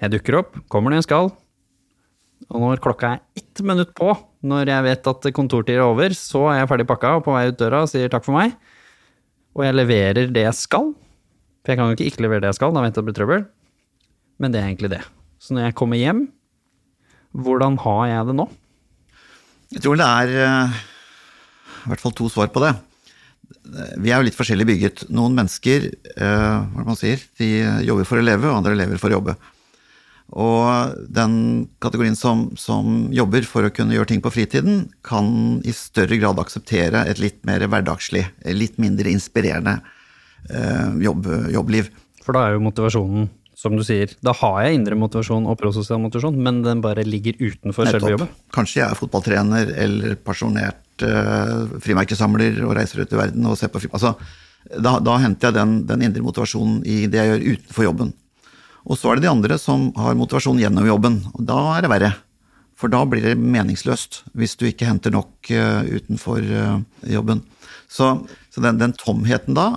Jeg dukker opp, kommer når jeg skal. Og når klokka er ett minutt på, når jeg vet at kontortid er over, så er jeg ferdig pakka og på vei ut døra og sier takk for meg. Og jeg leverer det jeg skal. For jeg kan jo ikke ikke levere det jeg skal, da vet jeg at det blir trøbbel. Men det er egentlig det. Så når jeg kommer hjem, hvordan har jeg det nå? Jeg tror det er uh, i hvert fall to svar på det. Vi er jo litt forskjellig bygget. Noen mennesker uh, hva man sier, de jobber for å leve, og andre lever for å jobbe. Og den kategorien som, som, jobber for å kunne gjøre ting på fritiden, kan i større grad akseptere et litt mer hverdagslig, litt mindre inspirerende uh, jobb, jobbliv. For da er jo motivasjonen som du sier, da har jeg indre motivasjon og prososial motivasjon, men den bare ligger utenfor selve jobben. Kanskje jeg er fotballtrener eller pasjonert uh, frimerkesamler og reiser ut i verden og ser på film. Altså, da, da, henter jeg den, den, indre motivasjonen i det jeg gjør utenfor jobben. Og så er det de andre som har motivasjon gjennom jobben, og da er det verre. For da blir det meningsløst, hvis du ikke henter nok uh, utenfor uh, jobben. Så, så den, den, tomheten da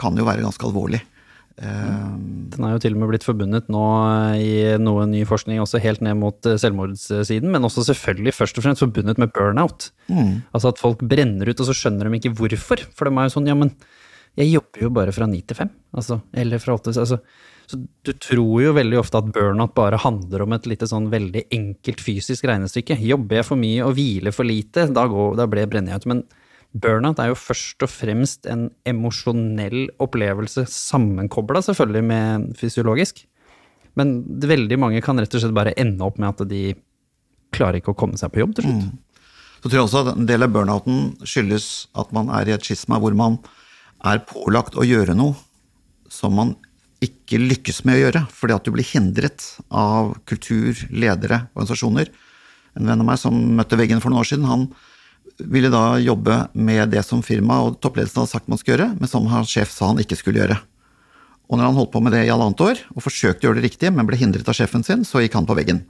kan jo være ganske alvorlig. Den er jo til og med blitt forbundet nå i noe ny forskning også helt ned mot eh, selvmordssiden, men også selvfølgelig først og fremst forbundet med burnout. Mm. Altså at folk brenner ut, og så skjønner de ikke hvorfor. For de er jo sånn, ja, men Jeg jobber jo bare fra ni til fem, altså, eller fra åtte. Altså, så du tror jo veldig ofte at burnout bare handler om et lite sånn veldig enkelt fysisk regnestykke. Jobber jeg for mye og hviler for lite, da, går, da brenner jeg ut. Men burnout er jo først og fremst en emosjonell opplevelse, sammenkobla selvfølgelig med fysiologisk. Men veldig mange kan rett og slett bare ende opp med at de klarer ikke å komme seg på jobb til slutt. Så tror jeg også at en del av burnouten skyldes at man er i et skisma hvor man er pålagt å gjøre noe som man ikke lykkes med å gjøre, fordi at du blir hindret av kultur, ledere, organisasjoner. En venn av meg som møtte veggen for noen år siden, han ville da jobbe med det som firmaet og toppledelsen hadde sagt man skulle gjøre, men som hans sjef sa han ikke skulle gjøre. Og når han holdt på med det i halvannet år, og forsøkte å gjøre det riktig, men ble hindret av sjefen sin, så gikk han på veggen.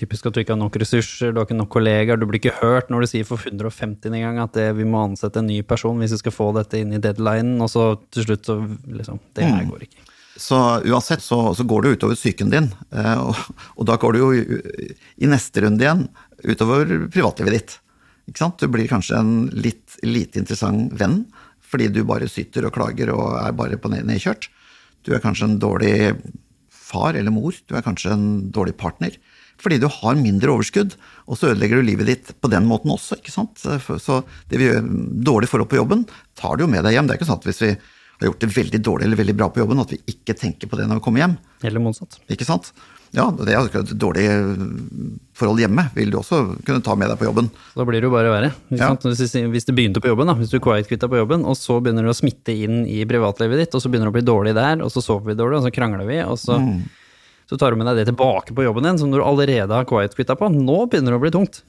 Typisk at du ikke har nok ressurser, du har ikke nok kollegaer, du blir ikke hørt når du sier for 150. gang at det, vi må ansette en ny person hvis vi skal få dette inn i deadlinen, og så til slutt så liksom Det her går ikke. Så uansett så, så går det utover psyken din, eh, og, og da går det jo i- i neste runde igjen utover privatlivet ditt. Ikke sant? Du blir kanskje en litt lite interessant venn, fordi du bare syter og klager og er bare på nedkjørt. Du er kanskje en dårlig far eller mor, du er kanskje en dårlig partner. Fordi du har mindre overskudd, og så ødelegger du livet ditt på den måten også. ikke sant? Så det vi gjør, dårlig forhold på jobben, tar du jo med deg hjem. Det er ikke sånn at hvis vi har gjort det veldig dårlig eller veldig bra på jobben, at vi ikke tenker på det når vi kommer hjem. Eller motsatt. Ikke sant? Ja, det er et dårlig forhold hjemme, vil du også kunne ta med deg på jobben. Da blir det jo bare verre. Ja. Hvis, hvis det begynte på jobben, da, hvis du quiet-quitta på jobben, og så begynner du å smitte inn i privatlivet ditt, og så begynner du å bli dårlig der, og så sover vi dårlig, og så krangler vi, og så, så tar du med deg det tilbake på jobben din, som du allerede har quiet-quitta på. Nå begynner det å bli tungt.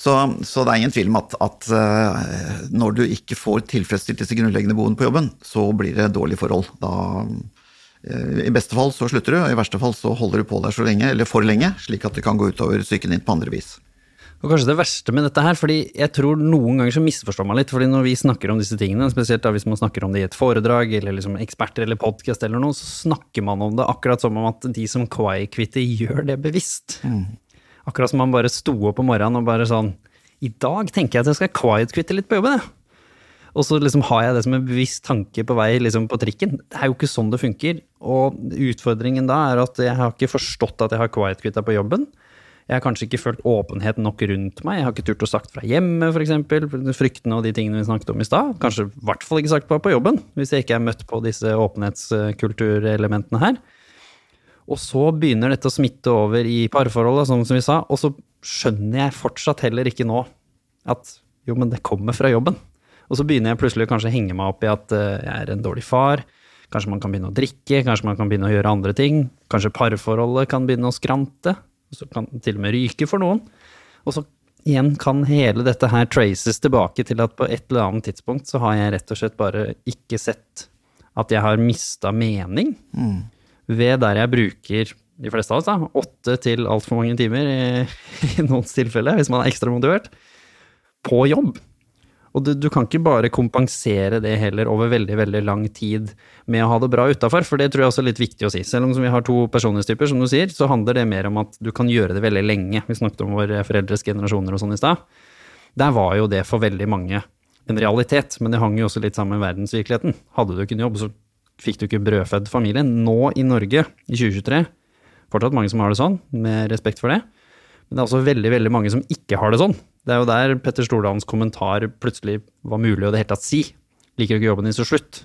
Så, så det er ingen tvil om at, at eh, når du ikke får tilfredsstilt disse grunnleggende behovene på jobben, så blir det dårlige forhold. Da, eh, I beste fall så slutter du, og i verste fall så holder du på der så lenge, eller for lenge, slik at det kan gå utover psyken din på andre vis. Og kanskje det verste med dette her, fordi jeg tror noen ganger så misforstår man litt, fordi når vi snakker om disse tingene, spesielt da hvis man snakker om det i et foredrag, eller liksom eksperter eller podcast eller noe, så snakker man om det akkurat som om at de som quiet-quitter gjør det bevisst. Akkurat som man bare sto opp om morgenen og bare sånn I dag tenker jeg at jeg skal quiet-quitte litt på jobben, jeg. Og så liksom har jeg det som en bevisst tanke på vei liksom på trikken. Det er jo ikke sånn det funker. Og utfordringen da er at jeg har ikke forstått at jeg har quiet-quitta på jobben. Jeg har kanskje ikke følt åpenhet nok rundt meg. Jeg har ikke turt å sagt fra hjemme, f.eks. Fryktene og de tingene vi snakket om i stad. Kanskje i hvert fall ikke sagt på på jobben, hvis jeg ikke er møtt på disse åpenhetskulturelementene her. Og så begynner dette å smitte over i parforholdet, sånn som vi sa, og så skjønner jeg fortsatt heller ikke nå at jo, men det kommer fra jobben. Og så begynner jeg plutselig kanskje å henge meg opp i at eh, jeg er en dårlig far. Kanskje man kan begynne å drikke, kanskje man kan begynne å gjøre andre ting. Kanskje parforholdet kan begynne å skrante. Så kan det til og med ryke for noen. Og så igjen kan hele dette her traces tilbake til at på et eller annet tidspunkt så har jeg rett og slett bare ikke sett at jeg har mista mening ved der jeg bruker de fleste av oss, da, åtte til altfor mange timer i, *laughs* i noens tilfelle, hvis man er ekstra motivert, på jobb. Og du, du kan ikke bare kompensere det heller over veldig veldig lang tid med å ha det bra utafor, for det tror jeg også er litt viktig å si. Selv om vi har to personlighetstyper, som du sier, så handler det mer om at du kan gjøre det veldig lenge. Vi snakket om våre foreldres generasjoner og sånn i stad. Der var jo det for veldig mange en realitet, men det hang jo også litt sammen med verdensvirkeligheten. Hadde du ikke en jobb, så fikk du ikke brødfødd familie. Nå i Norge, i 2023, fortsatt mange som har det sånn, med respekt for det. Men det er også veldig veldig mange som ikke har det sånn. Det er jo der Petter Stordalens kommentar plutselig var mulig å det hele tatt si. Liker du ikke jobben din, så slutt.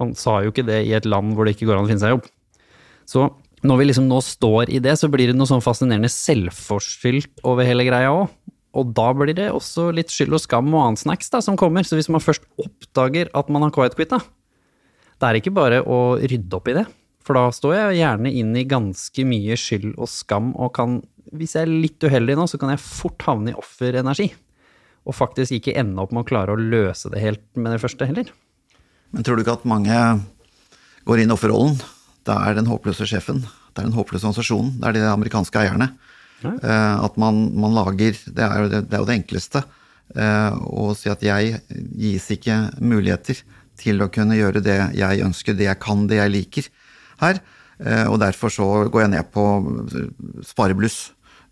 Han sa jo ikke det i et land hvor det ikke går an å finne seg jobb. Så når vi liksom nå står i det, så blir det noe sånn fascinerende selvforskyldt over hele greia òg. Og da blir det også litt skyld og skam og annen snacks da, som kommer. Så hvis man først oppdager at man har quiet-quitta, det er ikke bare å rydde opp i det. For da står jeg gjerne inn i ganske mye skyld og skam, og kan, hvis jeg er litt uheldig nå, så kan jeg fort havne i offerenergi. Og faktisk ikke ende opp med å klare å løse det helt med det første heller. Men tror du ikke at mange går inn i offerrollen? Det er den håpløse sjefen, det er den håpløse organisasjonen, det er de amerikanske eierne. Ja. Eh, At man, man lager Det er jo det, er jo det enkleste. eh, Å si at jeg gis ikke muligheter til å kunne gjøre det jeg ønsker, det jeg kan, det jeg liker her. Eh, Og derfor så går jeg ned på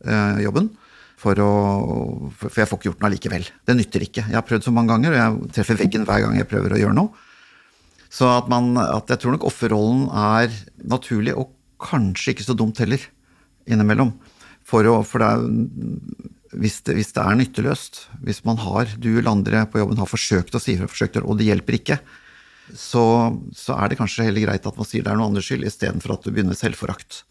sparebluss-jobben. For, å, for jeg får ikke gjort noe allikevel. Det nytter ikke. Jeg har prøvd så mange ganger, og jeg treffer veggen hver gang jeg prøver å gjøre noe. Så at, man, at jeg tror nok offerrollen er naturlig, og kanskje ikke så dumt heller, innimellom. For, å, for det er, hvis, det, hvis det er nytteløst, hvis man har, du eller andre på jobben har forsøkt å si ifra, forsøkt, og det hjelper ikke, så, så, er det kanskje heller greit at man sier det er noe andres skyld, istedenfor at du begynner med selvforakt.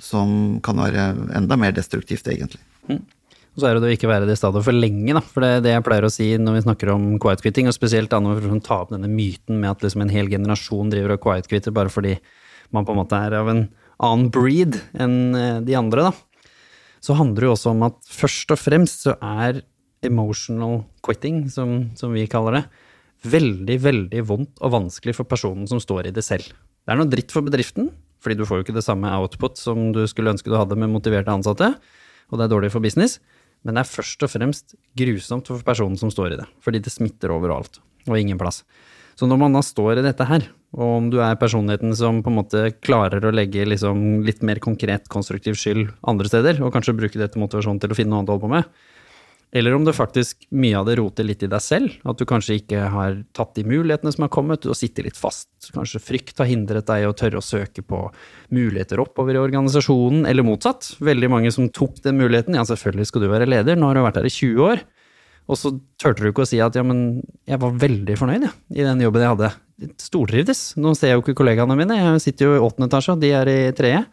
Som kan være enda mer destruktivt, egentlig. Mm. Og så er det å ikke være det stadiet for lenge, da. For det det jeg pleier å si når vi snakker om quiet quitting, og spesielt da når vi tar opp denne myten med at liksom en hel generasjon driver og quiet quitter bare fordi man på en måte er av en annen breed enn eh, de andre, da. Så handler det jo også om at først og fremst så er emotional quitting, som, som vi kaller det, veldig, veldig vondt og vanskelig for personen som står i det selv. Det er noe dritt for bedriften, fordi du får jo ikke det samme output som du skulle ønske du hadde med motiverte ansatte, og det er dårlig for business, men det er først og fremst grusomt for personen som står i det, fordi det smitter overalt, og ingen plass. Så når man da står i dette her, og om du er personligheten som på en måte klarer å legge liksom litt mer konkret konstruktiv skyld andre steder, og kanskje bruke det til motivasjon til å finne noe annet å holde på med, eller om det faktisk mye av det roter litt i deg selv, at du kanskje ikke har tatt de mulighetene som har kommet, og sitter litt fast. Kanskje frykt har hindret deg å tørre å søke på muligheter oppover i organisasjonen, eller motsatt. Veldig mange som tok den muligheten, ja selvfølgelig skal du være leder, nå har du vært her i 20 år. Og så turte du ikke å si at ja, men jeg var veldig fornøyd ja, i den jobben jeg hadde. Stortrivdes. Nå ser jeg jo ikke kollegaene mine, jeg sitter jo i åttende etasje, og de er i tredje.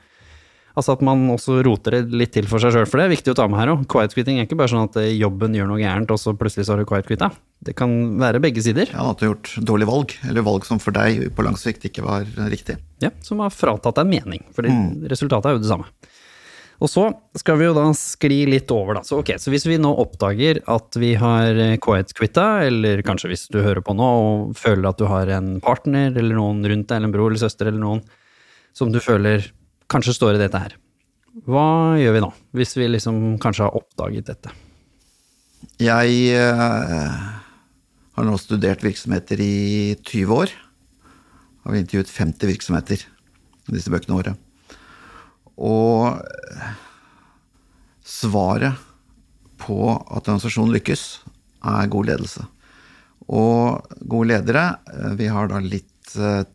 Altså at man også roter det litt til for seg sjøl, for det er viktig å ta med her òg. Quiet quitting er ikke bare sånn at eh, jobben gjør noe gærent, og så plutselig så har du quiet quitta. Det kan være begge sider. Ja, At du har gjort dårlige valg, eller valg som for deg på lang sikt ikke var riktig. Ja, som har fratatt deg mening, for mm. resultatet er jo det samme. Og så skal vi jo da skli litt over, da. Så ok, så hvis vi nå oppdager at vi har eh, quiet quitta, eller kanskje hvis du hører på nå og føler at du har en partner eller noen rundt deg, eller en bror eller søster eller noen som du føler kanskje står i dette her. Hva gjør vi nå, hvis vi liksom kanskje har oppdaget dette? Jeg uh, har nå studert virksomheter i 20 år. Har intervjuet 50 virksomheter i disse bøkene våre. Og uh, svaret på at en organisasjon lykkes, er god ledelse. Og gode ledere uh, Vi har da litt Eh,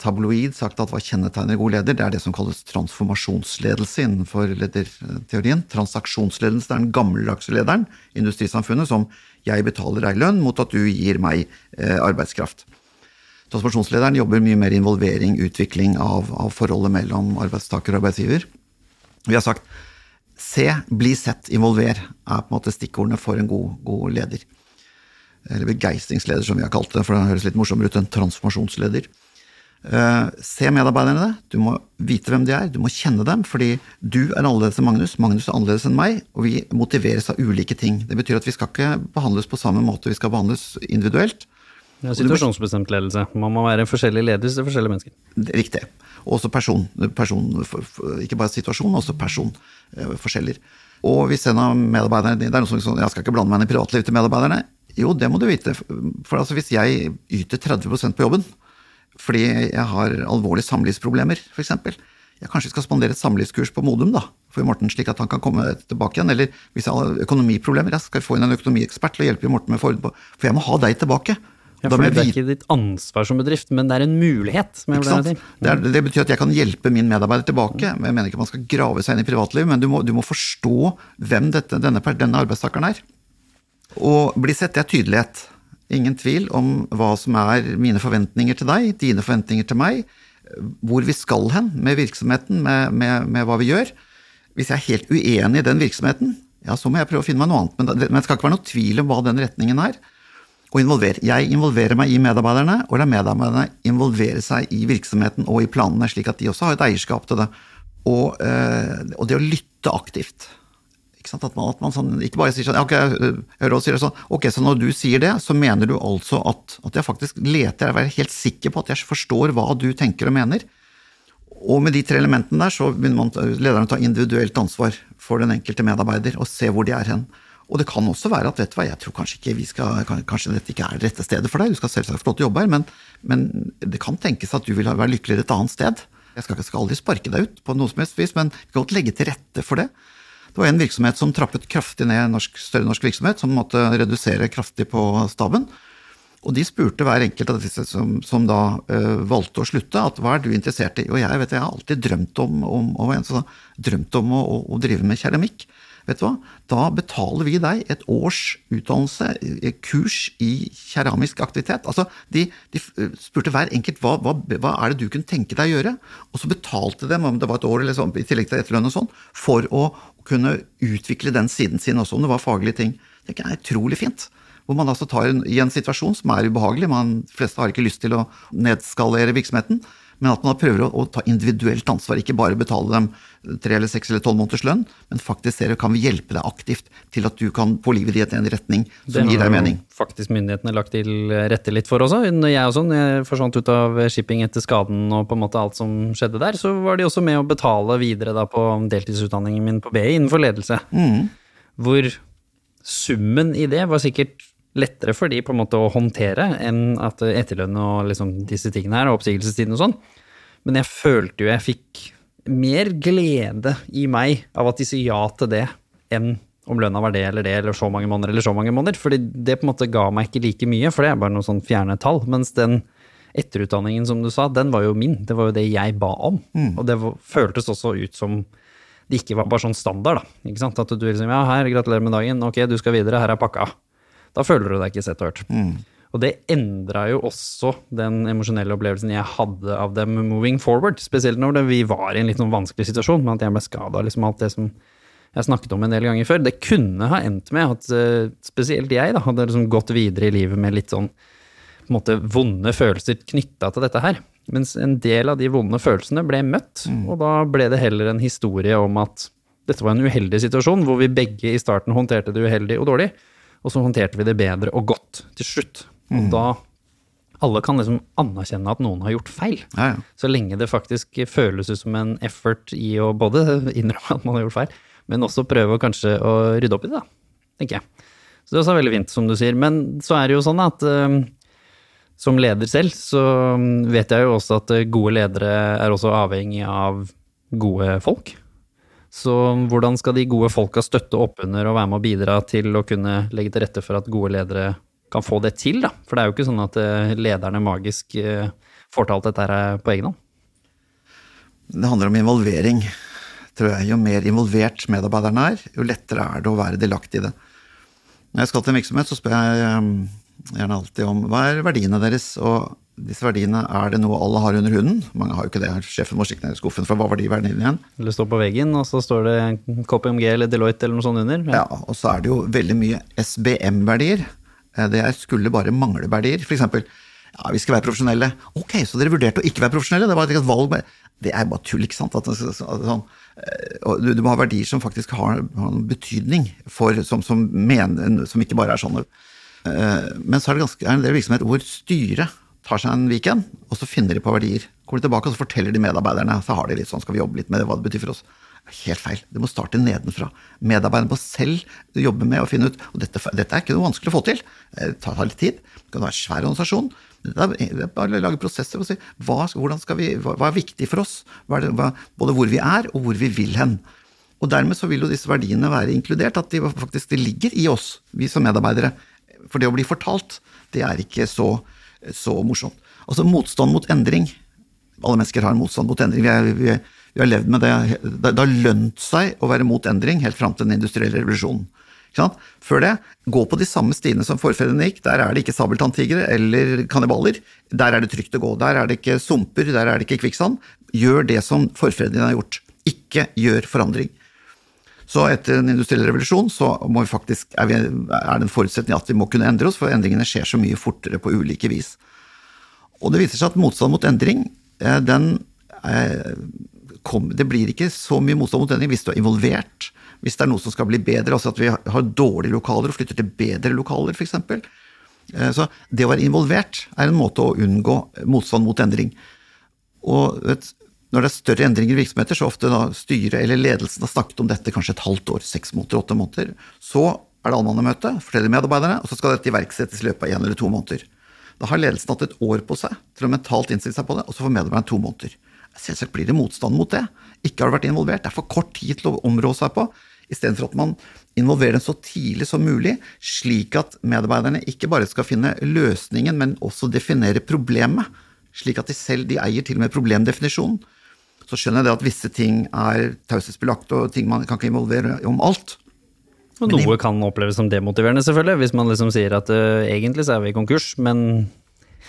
tabloid sagt at hva kjennetegner god leder? Det er det som kalles transformasjonsledelse innenfor lederteorien. Transaksjonsledelse det er den gammeldagse lederen i industrisamfunnet som jeg betaler deg lønn mot at du gir meg eh, arbeidskraft. Transformasjonslederen jobber mye mer involvering, utvikling av, av forholdet mellom arbeidstaker og arbeidsgiver. Vi har sagt se, bli sett, involver er på en måte stikkordene for en god, god leder. Eller begeistringsleder, som vi har kalt det, for det høres litt morsommere ut enn transformasjonsleder. Uh, se medarbeiderne, du må vite hvem de er, du må kjenne dem, fordi du er annerledes enn Magnus, Magnus er annerledes enn meg, og vi motiveres av ulike ting. Det betyr at vi skal ikke behandles på samme måte, vi skal behandles individuelt. Det er situasjonsbestemt ledelse. Man må være forskjellig ledelse til forskjellige mennesker. Riktig. Og Også person, person. Ikke bare situasjon, også personforskjeller. forskjeller, og hvis en av medarbeiderne Det er noe som jeg skal ikke blande meg inn i privatlivet til medarbeiderne. Jo, det må du vite. For altså, hvis jeg yter 30% på jobben, fordi jeg har alvorlige samlivsproblemer, f.eks. Jeg kanskje skal spandere et samlivskurs på Modum da, for Morten, slik at han kan komme tilbake igjen. Eller hvis jeg har økonomiproblemer, jeg skal få inn en økonomiekspert til å hjelpe Morten med for, for jeg må ha deg tilbake. Ja, for Det er ikke ditt ansvar som bedrift, men det er en mulighet. Det, er, det, betyr at jeg kan hjelpe min medarbeider tilbake. Jeg mener ikke man skal grave seg inn i privatlivet, men du må, du må forstå hvem dette, denne, denne arbeidstakeren er. Og bli sett, det er tydelighet. Ingen tvil om hva som er mine forventninger til deg, dine forventninger til meg, hvor vi skal hen med virksomheten, med, med, med hva vi gjør. Hvis jeg er helt uenig i den virksomheten, ja, så må jeg prøve å finne meg noe annet. Men det, men det skal ikke være noe tvil om hva den retningen er. Og involver. Jeg involverer meg i medarbeiderne, og lar medarbeiderne involvere seg i virksomheten og i planene, slik at de også har et eierskap til det. Og, øh, og det å lytte aktivt. At man, at man sånn, ikke bare sier sånn ok, hører sier sånn, ok, så når du sier det, så mener du altså at, at jeg faktisk leter, jeg er helt sikker på at jeg forstår hva du tenker og mener. Og med de tre elementene der så begynner man, lederen å ta individuelt ansvar for den enkelte medarbeider og se hvor de er hen. Og det kan også være at vet du hva, jeg tror kanskje ikke vi skal, kanskje dette ikke er det rette stedet for deg, du skal selvsagt få lov til å jobbe her, men, men, det kan tenkes at du vil være lykkeligere et annet sted. Jeg skal, skal aldri sparke deg ut på noe som helst vis, men vi kan godt legge til rette for det. Det var en virksomhet som trappet kraftig ned norsk, større norsk virksomhet, som måtte redusere kraftig på staben. Og de spurte hver enkelt av disse som, som da uh, valgte å slutte, at hva er du interessert i? Og jeg vet jeg har alltid drømt om, om, om, drømt om å, å, å, drive med keramikk. Vet du hva? Da betaler vi deg et års utdannelse, et kurs i keramisk aktivitet. Altså, de, de spurte hver enkelt hva, hva, hva, er det du kunne tenke deg å gjøre, og så betalte dem, om det var et år eller sånn, i tillegg til etterlønn og sånn, for å kunne utvikle den siden sin også, om det var faglige ting. Det er utrolig fint. Hvor man altså tar en, i en situasjon som er ubehagelig, man de fleste har ikke lyst til å nedskalere virksomheten, men at man prøver å, å, ta individuelt ansvar, ikke bare betale dem tre eller seks eller tolv måneders lønn, men faktisk ser kan vi hjelpe deg aktivt til at du kan få livet ditt i en retning som gir deg mening. Det har faktisk myndighetene lagt til rette litt for også. Når jeg også, når jeg forsvant ut av shipping etter skaden og på en måte alt som skjedde der, så var de også med å betale videre da på deltidsutdanningen min på BI innenfor ledelse. Mm. Hvor summen i det var sikkert lettere for de på en måte å håndtere enn at etterlønn og liksom disse tingene her, og oppsigelsestiden og sånn. Men jeg følte jo jeg fikk mer glede i meg av at de sier ja til det, enn om lønna var det eller det, eller så mange måneder eller så mange måneder. Fordi det på en måte ga meg ikke like mye, for det er bare noen sånn fjerne tall. Mens den etterutdanningen, som du sa, den var jo min. Det var jo det jeg ba om. Mm. Og det føltes også ut som det ikke var bare sånn standard, da. Ikke sant? At du liksom ja, her, gratulerer med dagen, ok, du skal videre, her er pakka. Da føler du deg ikke sett og hørt. Mm. Og det endra jo også den emosjonelle opplevelsen jeg hadde av dem moving forward. Spesielt når vi var i en litt sånn vanskelig situasjon med at jeg ble skada. Liksom alt det som jeg snakket om en del ganger før. Det kunne ha endt med at uh, spesielt jeg da, hadde liksom gått videre i livet med litt sånn måte vonde følelser knytta til dette her. Mens en del av de vonde følelsene ble møtt, mm. og da ble det heller en historie om at dette var en uheldig situasjon, hvor vi begge i starten håndterte det uheldig og dårlig. Og så håndterte vi det bedre og godt til slutt. Og mm. da alle kan liksom anerkjenne at noen har gjort feil. Ja, ja. Så lenge det faktisk føles ut som en effort i å både *laughs* innrømme at man har gjort feil, men også prøve kanskje å rydde opp i det, da, tenker jeg. Så det er også veldig fint, som du sier. Men så er det jo sånn at uh, som leder selv, så vet jeg jo også at gode ledere er også avhengig av gode folk. Så hvordan skal de gode folka støtte opp under og være med å bidra til å kunne legge til rette for at gode ledere kan få det til, da? For det er jo ikke sånn at eh, lederne magisk eh, får til alt dette her på egen hånd. Det handler om involvering, tror jeg. Jo mer involvert medarbeiderne er, jo lettere er det å være delaktig i det. Når jeg skal til en virksomhet, så spør jeg eh, gjerne alltid om hva er verdiene deres, og disse verdiene, er det noe alle har under huden? Mange har jo ikke det. Sjefen må stikke ned i skuffen, for hva var de verdiene igjen? Eller står på veggen, og så står det KPMG eller Deloitte eller noe sånt under. Ja. ja, og så er det jo veldig mye SBM-verdier. Eh, det skulle bare mangle verdier. For eksempel, ja, vi skal være profesjonelle. Ok, så dere vurderte å ikke være profesjonelle? Det var et valg. Det er bare tull, ikke sant? At, sånn, eh, du, du, må ha verdier som faktisk har, har noen betydning, for, som, som, mener, som ikke bare er sånne. Eh, men så er det ganske, er en del virksomheter hvor styret tar seg en weekend, og så finner de på verdier. Kommer de tilbake og så forteller de medarbeiderne, så har de litt sånn, skal vi jobbe litt med det, hva det betyr for oss. Helt feil. Det må starte nedenfra. Medarbeiderne må selv jobbe med å finne ut Og dette, dette, er ikke noe vanskelig å få til. Det tar litt tid. Det kan være en svær organisasjon. Det er bare å lage prosesser og si hva, vi, hva er viktig for oss? Det, hva, både hvor vi er, og hvor vi vil hen. Og dermed så vil jo disse verdiene være inkludert, at de faktisk de ligger i oss, vi som medarbeidere. For det å bli fortalt, det er ikke så så morsomt. Altså motstand mot endring. Alle mennesker har motstand mot endring. Vi, er, vi, vi har levd med det. Det, har lønt seg å være mot endring helt fram til den industrielle revolusjonen. Før det, gå på de samme stiene som forfedrene gikk. Der er det ikke sabeltanntigre eller kannibaler. Der er det trygt å gå. Der er det ikke sumper, der er det ikke kvikksand. Gjør det som forfedrene har gjort. Ikke gjør forandring. Så etter en industrielle revolusjon så vi faktisk, er, vi, er, det en forutsetning at vi må kunne endre oss, for endringene skjer så mye fortere på ulike vis. Og det viser seg at motstand mot endring, eh, den eh, kom, Det blir ikke så mye motstand mot endring hvis du er involvert, hvis det er noe som skal bli bedre, altså at vi har dårlige lokaler og flytter til bedre lokaler, f.eks. Eh, så det å være involvert er en måte å unngå motstand mot endring. Og vet, når det er større endringer i virksomheter, så ofte da styret eller ledelsen har snakket om dette kanskje et halvt år, seks måneder, åtte måneder. Så er det allmannemøte, forteller medarbeiderne, og så skal dette iverksettes i løpet av én eller to måneder. Da har ledelsen hatt et år på seg til å mentalt innstille seg på det, og så får medarbeiderne to måneder. Selvsagt blir det motstand mot det. Ikke har det vært involvert. Det er for kort tid til å områ seg på. Istedenfor at man involverer dem så tidlig som mulig, slik at medarbeiderne ikke bare skal finne løsningen, men også definere problemet. Slik at de selv de eier til og med problemdefinisjonen. Så skjønner jeg det at visse ting er taushetsbelagt, og ting man kan ikke involvere om alt. Og noe kan oppleves som demotiverende, selvfølgelig, hvis man liksom sier at uh, egentlig så er vi i konkurs, men?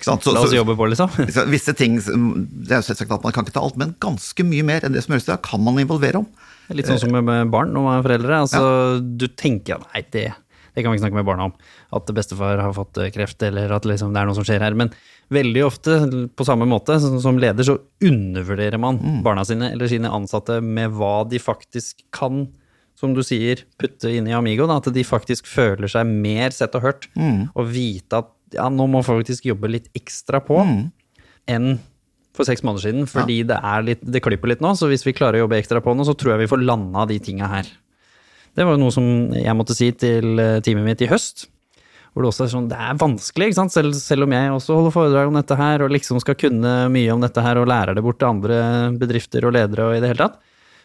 Så- la oss jobbe på, liksom. *laughs* Så Visse ting, det er jo selvsagt at Man kan ikke ta alt, men ganske mye mer enn det som gjøres dag, kan man involvere om. Litt sånn som med barn og foreldre. Altså, Du tenker at nei, det, det kan vi ikke snakke med barna om. At bestefar har fått øh, kreft, eller at liksom, det er noe som skjer her. Men veldig ofte, på samme måte, som leder, så undervurderer man barna sine eller sine ansatte med hva de faktisk kan, som du sier, putte inn i Amigo. Da, at de faktisk føler seg mer sett og hørt. Og vite at ja, nå må faktisk jobbe litt ekstra på enn for seks måneder siden, fordi det, er litt, det klipper litt nå. Så hvis vi klarer å jobbe ekstra på nå, så tror jeg vi får landa de tinga her. Det var jo noe som jeg måtte si til eh, teamet mitt i høst. Hvor det også er sånn, det er vanskelig, ikke sant? Selv, selv om jeg også holder foredrag om dette her, og liksom skal kunne mye om dette her, og lærer det bort til andre bedrifter og ledere og i det hele tatt.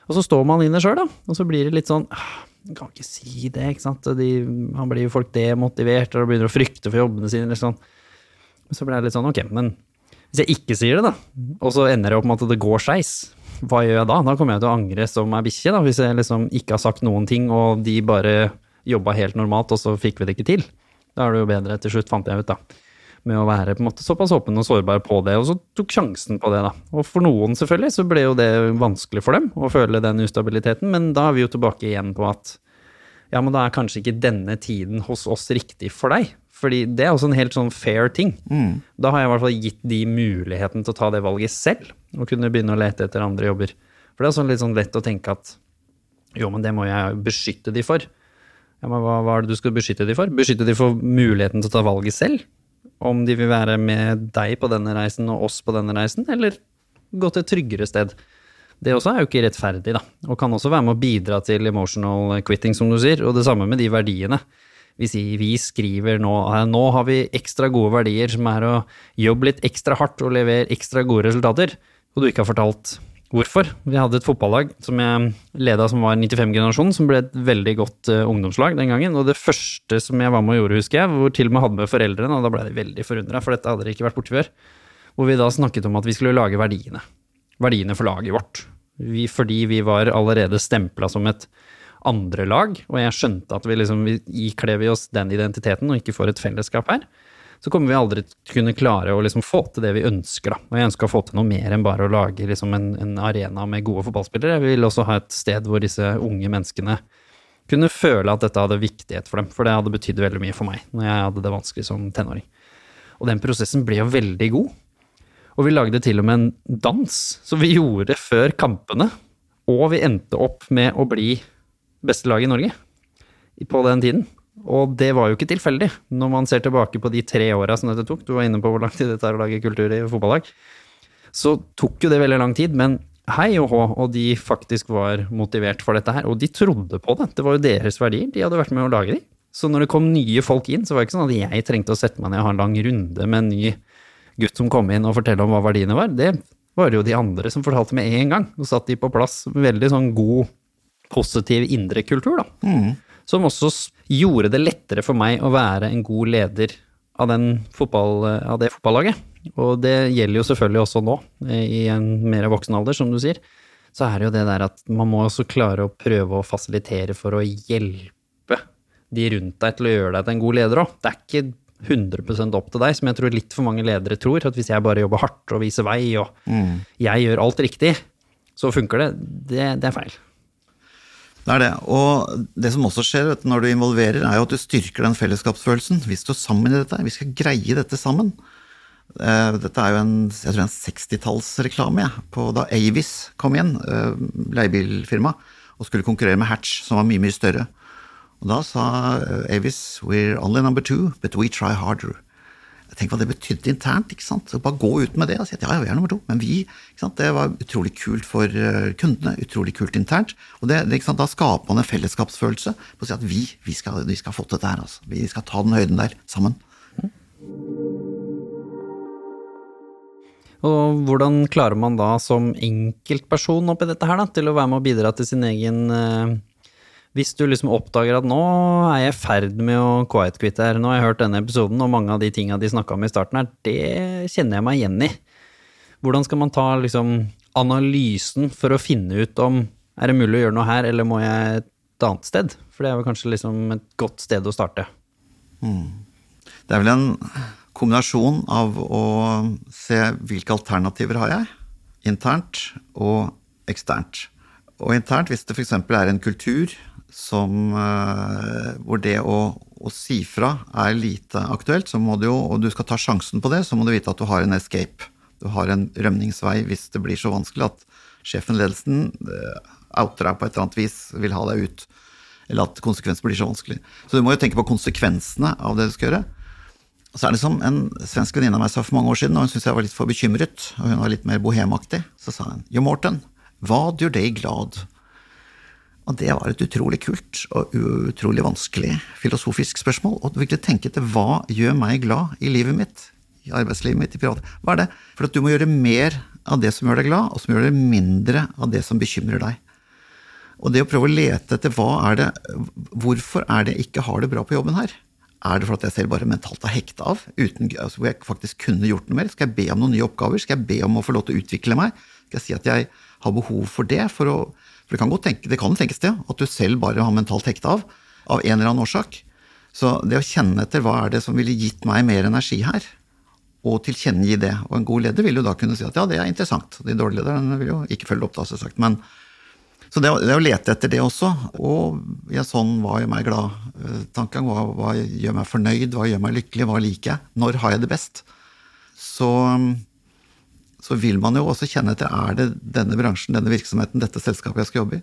Og så står man inne sjøl, da. Og så blir det litt sånn «Ah, kan ikke si det, ikke sant. De, han blir jo folk demotivert og begynner å frykte for jobbene sine. Eller sånn. Så ble det litt sånn, ok, men hvis jeg ikke sier det, da, og så ender det opp med at det går skeis, hva gjør jeg da? Da kommer jeg til å angre som ei bikkje, da, hvis jeg liksom ikke har sagt noen ting, og de bare jobba helt normalt, og så fikk vi det ikke til. Da er det jo bedre til slutt, fant jeg ut, da. Med å være på en måte såpass åpen og sårbar på det, og så tok sjansen på det, da. Og for noen, selvfølgelig, så ble jo det vanskelig for dem å føle den ustabiliteten, men da er vi jo tilbake igjen på at ja, men da er kanskje ikke denne tiden hos oss riktig for deg. Fordi det er også en helt sånn fair ting. Da har jeg i hvert fall gitt de muligheten til å ta det valget selv, og kunne begynne å lete etter andre jobber. For det er sånn litt sånn lett å tenke at jo, men det må jeg beskytte de for. Ja, men hva, hva er det du skal beskytte de for? Beskytte de for muligheten til å ta valget selv? Om de vil være med deg på denne reisen og oss på denne reisen, eller gå til et tryggere sted? Det også er jo ikke rettferdig, da, og kan også være med å bidra til emotional quitting, som du sier, og det samme med de verdiene. Vi, vi skriver nå nå har vi ekstra gode verdier, som er å jobbe litt ekstra hardt og levere ekstra gode resultater, og du ikke har fortalt hvorfor. Vi hadde et fotballag som jeg leda som var 95-generasjonen, som ble et veldig godt uh, ungdomslag den gangen, og det første som jeg var med og gjorde, husker jeg, hvor til og med hadde med foreldrene, og da ble de veldig forundra, for dette hadde de ikke vært borti før, hvor vi da snakket om at vi skulle lage verdiene verdiene for laget vårt. Vi, fordi vi var allerede stempla som et andre lag, og jeg skjønte at vi liksom vi ikler vi oss den identiteten og ikke får et fellesskap her, så kommer vi aldri til å kunne klare å liksom få til det vi ønsker. da. Og jeg ønsker å få til noe mer enn bare å lage liksom en, en arena med gode fotballspillere. Jeg vil også ha et sted hvor disse unge menneskene kunne føle at dette hadde viktighet for dem, for det hadde betydd veldig mye for meg når jeg hadde det vanskelig som tenåring. Og den prosessen ble jo veldig god. Og vi lagde til og med en dans som vi gjorde før kampene. Og vi endte opp med å bli beste lag i Norge på den tiden. Og det var jo ikke tilfeldig, når man ser tilbake på de tre åra som dette tok. Du var inne på hvor lang tid det tar å lage kultur i fotballag. Så tok jo det veldig lang tid, men hei og hå, og de faktisk var motivert for dette her. Og de trodde på det. Det var jo deres verdier. De hadde vært med å lage de. Så når det kom nye folk inn, så var det ikke sånn at jeg trengte å sette meg ned og ha en lang runde med en ny gutt som kom inn og fortelle om hva verdiene var. Det var jo de andre som fortalte med en gang. Og satt de på plass. Veldig sånn god, positiv indre kultur, da. Som også gjorde det lettere for meg å være en god leder av, den fotball, av det fotballaget. Og det gjelder jo selvfølgelig også nå, eh, i en mer voksen alder, som du sier. Så er det jo det der at man må også klare å prøve å fasilitere for å hjelpe de rundt deg til å gjøre deg til en god leder òg. Det er ikke 100% opp til deg, som jeg tror litt for mange ledere tror. At hvis jeg bare jobber hardt og viser vei, og jeg gjør alt riktig, så funker det. Det, det er feil. Det er det. Og det som også skjer når du involverer, er jo at du styrker den fellesskapsfølelsen. Vi står sammen i dette. Vi skal greie dette sammen. Eh, Dette er jo en, en 60-tallsreklame ja, da Avis kom inn, eh, leiebilfirma, og skulle konkurrere med Hatch, som var mye, mye større. Og da sa eh, Avis we're only number two, but we try harder. Tenk hva det betydde internt. ikke sant? Så bare gå ut med det og si at ja, ja, vi er nummer to. Men vi ikke sant? Det var utrolig kult for eh, kundene, utrolig kult internt. Og det, ikke sant? Da skaper man en fellesskapsfølelse på å si at vi, vi, skal, vi skal få til dette her. altså. Vi skal ta den høyden der sammen. Og hvordan klarer man da som enkeltperson oppi dette her, da, til å være med og bidra til sin egen eh, Hvis du liksom oppdager at nå er jeg i ferd med å quiet-quitte her, nå har jeg hørt denne episoden, og mange av de tinga de snakka om i starten her, det kjenner jeg meg igjen i. Hvordan skal man ta liksom analysen for å finne ut om er det mulig å gjøre noe her, eller må jeg et annet sted? For det er vel kanskje liksom et godt sted å starte. Det er vel en kombinasjon av å se hvilke alternativer har jeg, internt og eksternt. Og internt, hvis det f.eks. er en kultur som, eh, hvor det å, å si fra er lite aktuelt, så må du jo, og du skal ta sjansen på det, så må du vite at du har en escape. Du har en rømningsvei hvis det blir så vanskelig at sjefen, ledelsen, eh, outer deg på et eller annet vis, vil ha deg ut. Eller at konsekvensen blir så vanskelig. Så du må jo tenke på konsekvensene av det du skal gjøre. Og så er det som en svensk venninne av meg sa for mange år siden, og hun syntes jeg var litt for bekymret, og hun var litt mer bohemaktig, så sa hun Jo, Morten, hva gjør deg glad? Og det var et utrolig kult og utrolig vanskelig filosofisk spørsmål. Og virkelig tenke til hva gjør meg glad i livet mitt? I arbeidslivet mitt, i privat Hva er det? For at du må gjøre mer av det som gjør deg glad, og som gjør deg mindre av det som bekymrer deg. Og det å prøve å lete etter hva er det Hvorfor er det jeg ikke har det bra på jobben her? Er det for at jeg selv bare mentalt har hekta av, uten, altså hvor jeg faktisk kunne gjort noe mer? Skal jeg be om noen nye oppgaver? Skal jeg be om å få lov til å utvikle meg? Skal jeg si at jeg har behov for det? For, å, for det kan tenke, det kan tenkes det, at du selv bare har mentalt hekta av, av en eller annen årsak. Så det å kjenne etter hva er det som ville gitt meg mer energi her, og tilkjennegi det. Og en god leder vil jo da kunne si at ja, det er interessant. De dårlige lederne vil jo ikke følge opp, da, selvsagt. Men, så det, det å lete etter det også, og ja, sånn hva gjør meg glad-tankegang, hva, hva gjør meg fornøyd, hva gjør meg lykkelig, hva liker jeg, når har jeg det best, så, så vil man jo også kjenne etter er det denne bransjen, denne virksomheten, dette selskapet jeg skal jobbe i.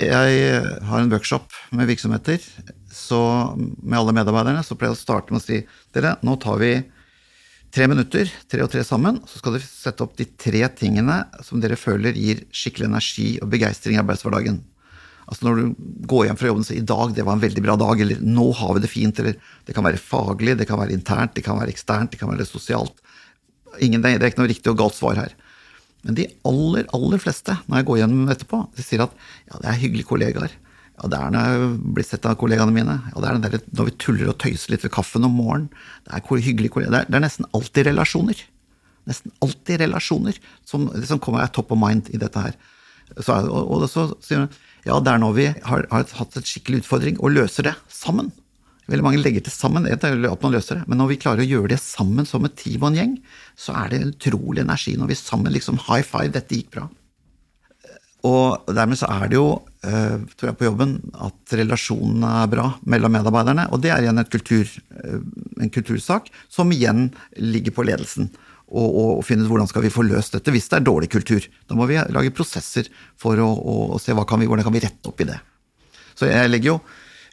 Jeg har en workshop med virksomheter, så med alle medarbeiderne så pleier jeg å starte med å si dere, nå tar vi tre minutter, tre og tre sammen, så skal dere sette opp de tre tingene som dere føler gir skikkelig energi og begeistring i arbeidshverdagen. Altså når du går hjem fra jobben sier 'i dag, det var en veldig bra dag', eller 'nå har vi det fint', eller det kan være faglig, det kan være internt, det kan være eksternt, det kan være sosialt. Ingen, det er ikke noe riktig og galt svar her. Men de aller, aller fleste, når jeg går gjennom etterpå, de sier at ja, det er hyggelige kollegaer. Ja, det er når jeg blir sett av kollegaene mine. Ja, det er der, når vi tuller og tøyser litt ved kaffen om morgenen. Det er hyggelige kollegaer. Det er, nesten alltid relasjoner. Nesten alltid relasjoner som, som kommer er top of mind i dette her. Så, og, og så sier hun ja, det er når vi har, har hatt en skikkelig utfordring og løser det sammen. Veldig mange legger til sammen det er at man løser det, men når vi klarer å gjøre det sammen som et team og en gjeng, så er det en utrolig energi når vi sammen liksom high five, dette gikk bra. Og dermed så er det jo, eh, tror jeg på jobben, at relasjonene er bra mellom medarbeiderne. Og det er igjen kultur, eh, en kultursak, som igjen ligger på ledelsen. Og, og, og finne ut hvordan skal vi få løst dette hvis det er dårlig kultur. Da må vi lage prosesser for å, å, å se hva kan vi, hvordan kan vi rette opp i det. Så jeg legger jo,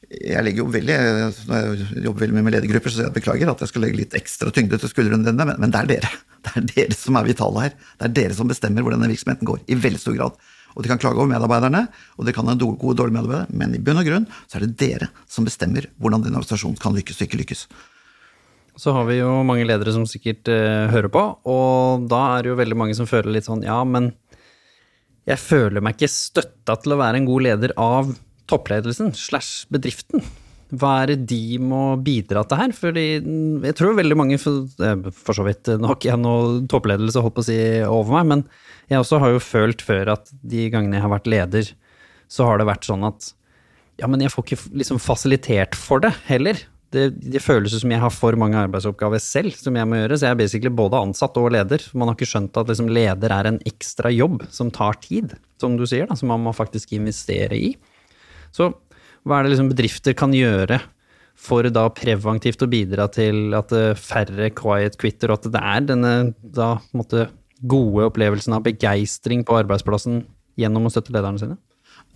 jeg legger jo veldig, når jeg jobber veldig mye med ledergrupper, så jeg beklager at jeg skal legge litt ekstra tyngde til skuldrene dine, men, men det er dere. Det er dere som er vitale her. Det er dere som bestemmer hvor denne virksomheten går, i veldig stor grad. Og de kan klage over medarbeiderne, og de kan ha en gode og dårlige medarbeidere, men i bunn og grunn så er det dere som bestemmer hvordan denne organisasjonen kan lykkes og ikke lykkes. Så har vi jo mange ledere som sikkert eh, hører på, og da er det jo veldig mange som føler litt sånn ja, men jeg føler meg ikke støtta til å være en god leder av toppledelsen slash bedriften. Hva er det de må bidra til her? Fordi jeg tror veldig mange, for, eh, så vidt nok, jeg nå toppledelse holdt på å si over meg, men jeg også har jo følt før at de gangene jeg har vært leder, så har det vært sånn at ja, men jeg får ikke liksom fasilitert for det heller. Det, det føles som jeg har for mange arbeidsoppgaver selv som jeg må gjøre, så jeg er basically både ansatt og leder. Man har ikke skjønt at liksom leder er en ekstra jobb som tar tid, som du sier, da, som man må faktisk investere i. Så hva er det liksom bedrifter kan gjøre for da preventivt å bidra til at eh, færre quiet quitter, og at det er denne da på måte gode opplevelsen av begeistring på arbeidsplassen gjennom å støtte lederne sine?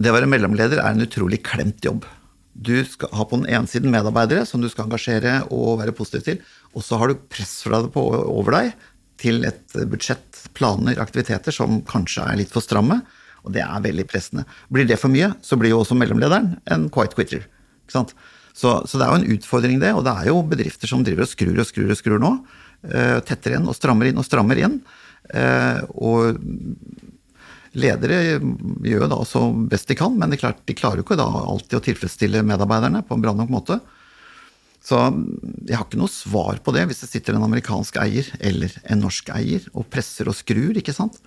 Det å være mellomleder er en utrolig klemt jobb. Du skal ha på den ene siden medarbeidere som du skal engasjere og være positiv til, og så har du press fra det på, over deg til et budsjett, planer, aktiviteter som kanskje er litt for stramme, og det er veldig pressende. Blir det for mye, så blir jo også mellomlederen en quiet quitter. Ikke sant? Så, så det er jo en utfordring, det, og det er jo bedrifter som driver og skrur og skrur og skrur nå. Uh, tetter igjen og strammer inn og strammer igjen. Uh, og ledere gjør jo da så best de kan, men det klart, de klarer jo ikke da alltid å tilfredsstille medarbeiderne på en bra nok måte. Så jeg har ikke noe svar på det hvis det sitter en amerikansk eier eller en norsk eier og presser og skrur, ikke sant.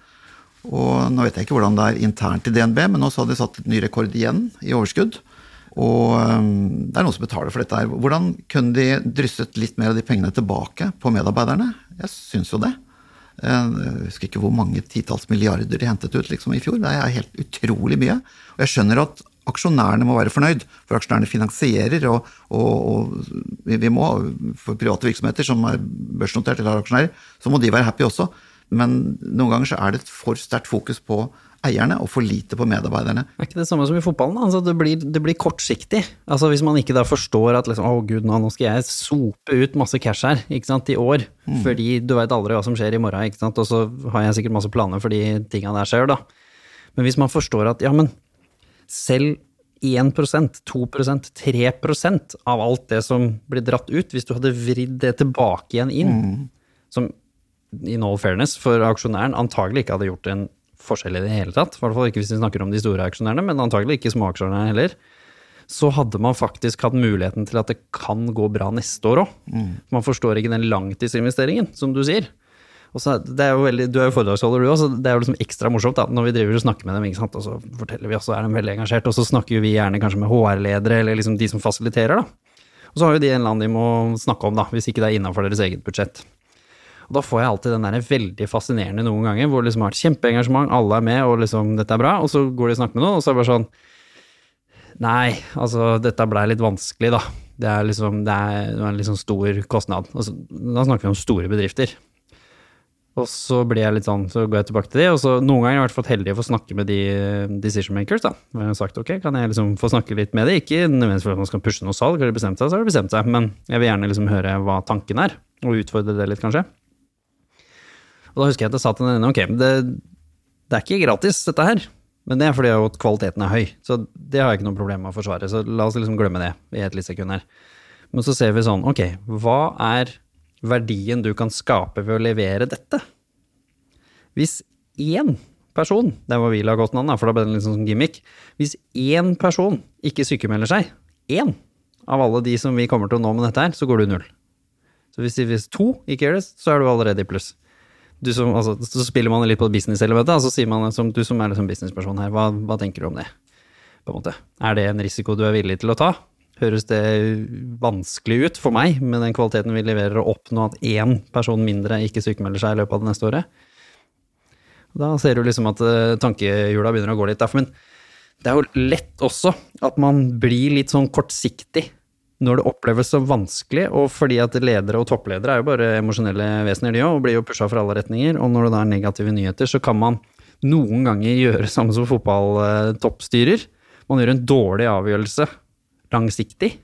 Og nå vet jeg ikke hvordan det er internt i DNB, men nå hadde de satt et ny rekord igjen i overskudd. Og det er noen som betaler for dette her. Hvordan kunne de drysset litt mer av de pengene tilbake på medarbeiderne? Jeg syns jo det. Eh, Jeg husker ikke hvor mange titalls milliarder de hentet ut liksom, i fjor. Det er helt utrolig mye. Og jeg skjønner at aksjonærene må være fornøyd, for aksjonærene finansierer. Og, og, og vi må, for private virksomheter som er børsnotert eller har aksjonærer, så må de være happy også. Men noen ganger så er det et for sterkt fokus på eierne og for lite på medarbeiderne. Det Er ikke det samme som i fotballen? Altså, det, blir, det blir kortsiktig. Altså, hvis man ikke da forstår at liksom, å gud, nå, skal jeg sope ut masse cash her ikke sant, i år, fordi du veit aldri hva som skjer i morgen, ikke sant? og så har jeg sikkert masse planer for de tinga der skjer, da. Men hvis man forstår at ja, men selv 1% 2% 3% av alt det som blir dratt ut, hvis du hadde vridd det tilbake igjen inn, som in all fairness for aksjonæren antagelig ikke hadde gjort en forskjell i det hele tatt, i hvert fall ikke hvis vi snakker om de store aksjonærene, men antagelig ikke småaksjonærene heller, så hadde man faktisk hatt muligheten til at det kan gå bra neste år òg. Man forstår ikke den langtidsinvesteringen, som du sier. Og så, er- det er jo veldig, du er jo foredragsholder, du òg, så det er jo liksom ekstra morsomt da, når vi driver og snakker med dem, ikke sant? og så forteller vi, og så er de veldig engasjert, og så snakker vi gjerne kanskje med HR-ledere, eller liksom de som fasiliterer, da. Og så har jo de en eller annen de må snakke om, da, hvis ikke det er innafor deres eget budsjett. Og da får jeg alltid den der veldig fascinerende noen ganger, hvor det liksom har et kjempeengasjement, alle er med, og liksom dette er bra, og så går de og snakker med noen, og så er det bare sånn Nei, altså dette blei litt vanskelig, da. Det er liksom det er, det er en sånn stor kostnad. Altså, da snakker vi om store bedrifter. Og så blir jeg litt sånn, så går jeg tilbake til de, og så noen ganger har jeg vært fått heldig å få snakke med de decision makers, da. Hvor jeg har sagt ok, kan jeg liksom få snakke litt med de, ikke nødvendigvis for at man skal pushe noe salg, har de bestemt seg, så har de bestemt seg, men jeg vil gjerne liksom høre hva tanken er, og utfordre det litt, kanskje. Og da husker jeg at jeg sa til henne ok, det, det er ikke gratis, dette her. Men det er fordi at kvaliteten er høy, så det har jeg ikke noe problem med å forsvare. Så la oss liksom glemme det i et lite sekund her. Men så ser vi sånn, ok, hva er verdien du kan skape ved å levere dette? Hvis én person, det var vi la godt navn, for da ble det litt sånn gimmick, hvis én person ikke sykemelder seg, én av alle de som vi kommer til å nå med dette her, så går du null. Så hvis, hvis to ikke gjør det, så er du allerede i pluss som, altså, så spiller man litt på business-elementet, og så sier man som du som er liksom businessperson her, hva, hva tenker du om det? På en måte. Er det en risiko du er villig til å ta? Høres det vanskelig ut for meg, med den kvaliteten vi leverer, å oppnå at én person mindre ikke sykemelder seg i løpet av det neste året? Da ser du liksom at uh, tankehjula begynner å gå litt. Derfor, men det er jo lett også at man blir litt sånn kortsiktig når det oppleves så vanskelig, og fordi at ledere og toppledere er jo bare emosjonelle vesener, de òg, og blir jo pusha fra alle retninger. Og når det da er negative nyheter, så kan man noen ganger gjøre samme som fotballtoppstyrer. Man gjør en dårlig avgjørelse langsiktig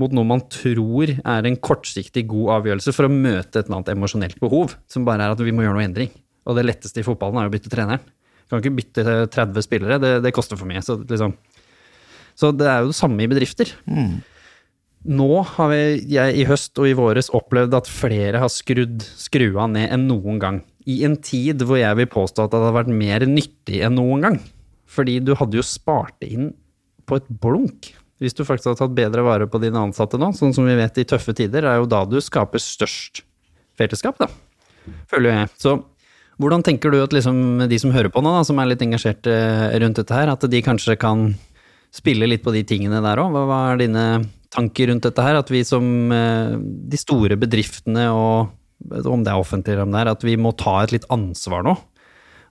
mot noe man tror er en kortsiktig god avgjørelse for å møte et eller annet emosjonelt behov, som bare er at vi må gjøre noe endring. Og det letteste i fotballen er jo å bytte treneren. Du kan ikke bytte 30 spillere, det, det koster for mye. Så, liksom. så det er jo det samme i bedrifter. Nå har jeg i høst og i våres opplevd at flere har skrudd skrua ned enn noen gang. I en tid hvor jeg vil påstå at det hadde vært mer nyttig enn noen gang. Fordi du hadde jo spart inn på et blunk. Hvis du faktisk hadde tatt bedre vare på dine ansatte nå, sånn som vi vet i tøffe tider, er jo da du skaper størst fellesskap, da. Føler jeg. Så hvordan tenker du at liksom de som hører på nå, da, som er litt engasjert eh, rundt dette her, at de kanskje kan spille litt på de tingene der òg? Hva er dine tanker rundt dette her? At vi som eh, de store bedriftene, og om det er offentlig eller om det er, at vi må ta et litt ansvar nå?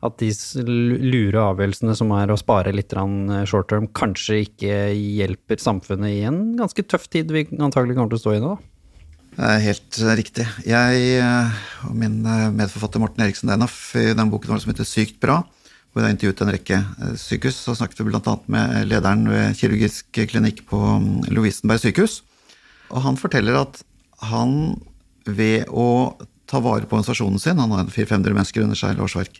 At de lure avgjørelsene som er å spare litt eh, short term, kanskje ikke hjelper samfunnet i en ganske tøff tid vi antagelig kommer til å stå i nå? helt eh, riktig. Jeg og min medforfatter Morten Eriksen Denhoff i den boken vår som heter Sykt bra, hvor jeg intervjuet en rekke eh, sykehus, så snakket vi bl.a. med lederen ved kirurgisk klinikk på mm, Lovisenberg sykehus. Og han forteller at han ved å ta vare på organisasjonen sin, han har 400-500 mennesker under seg i årsverk,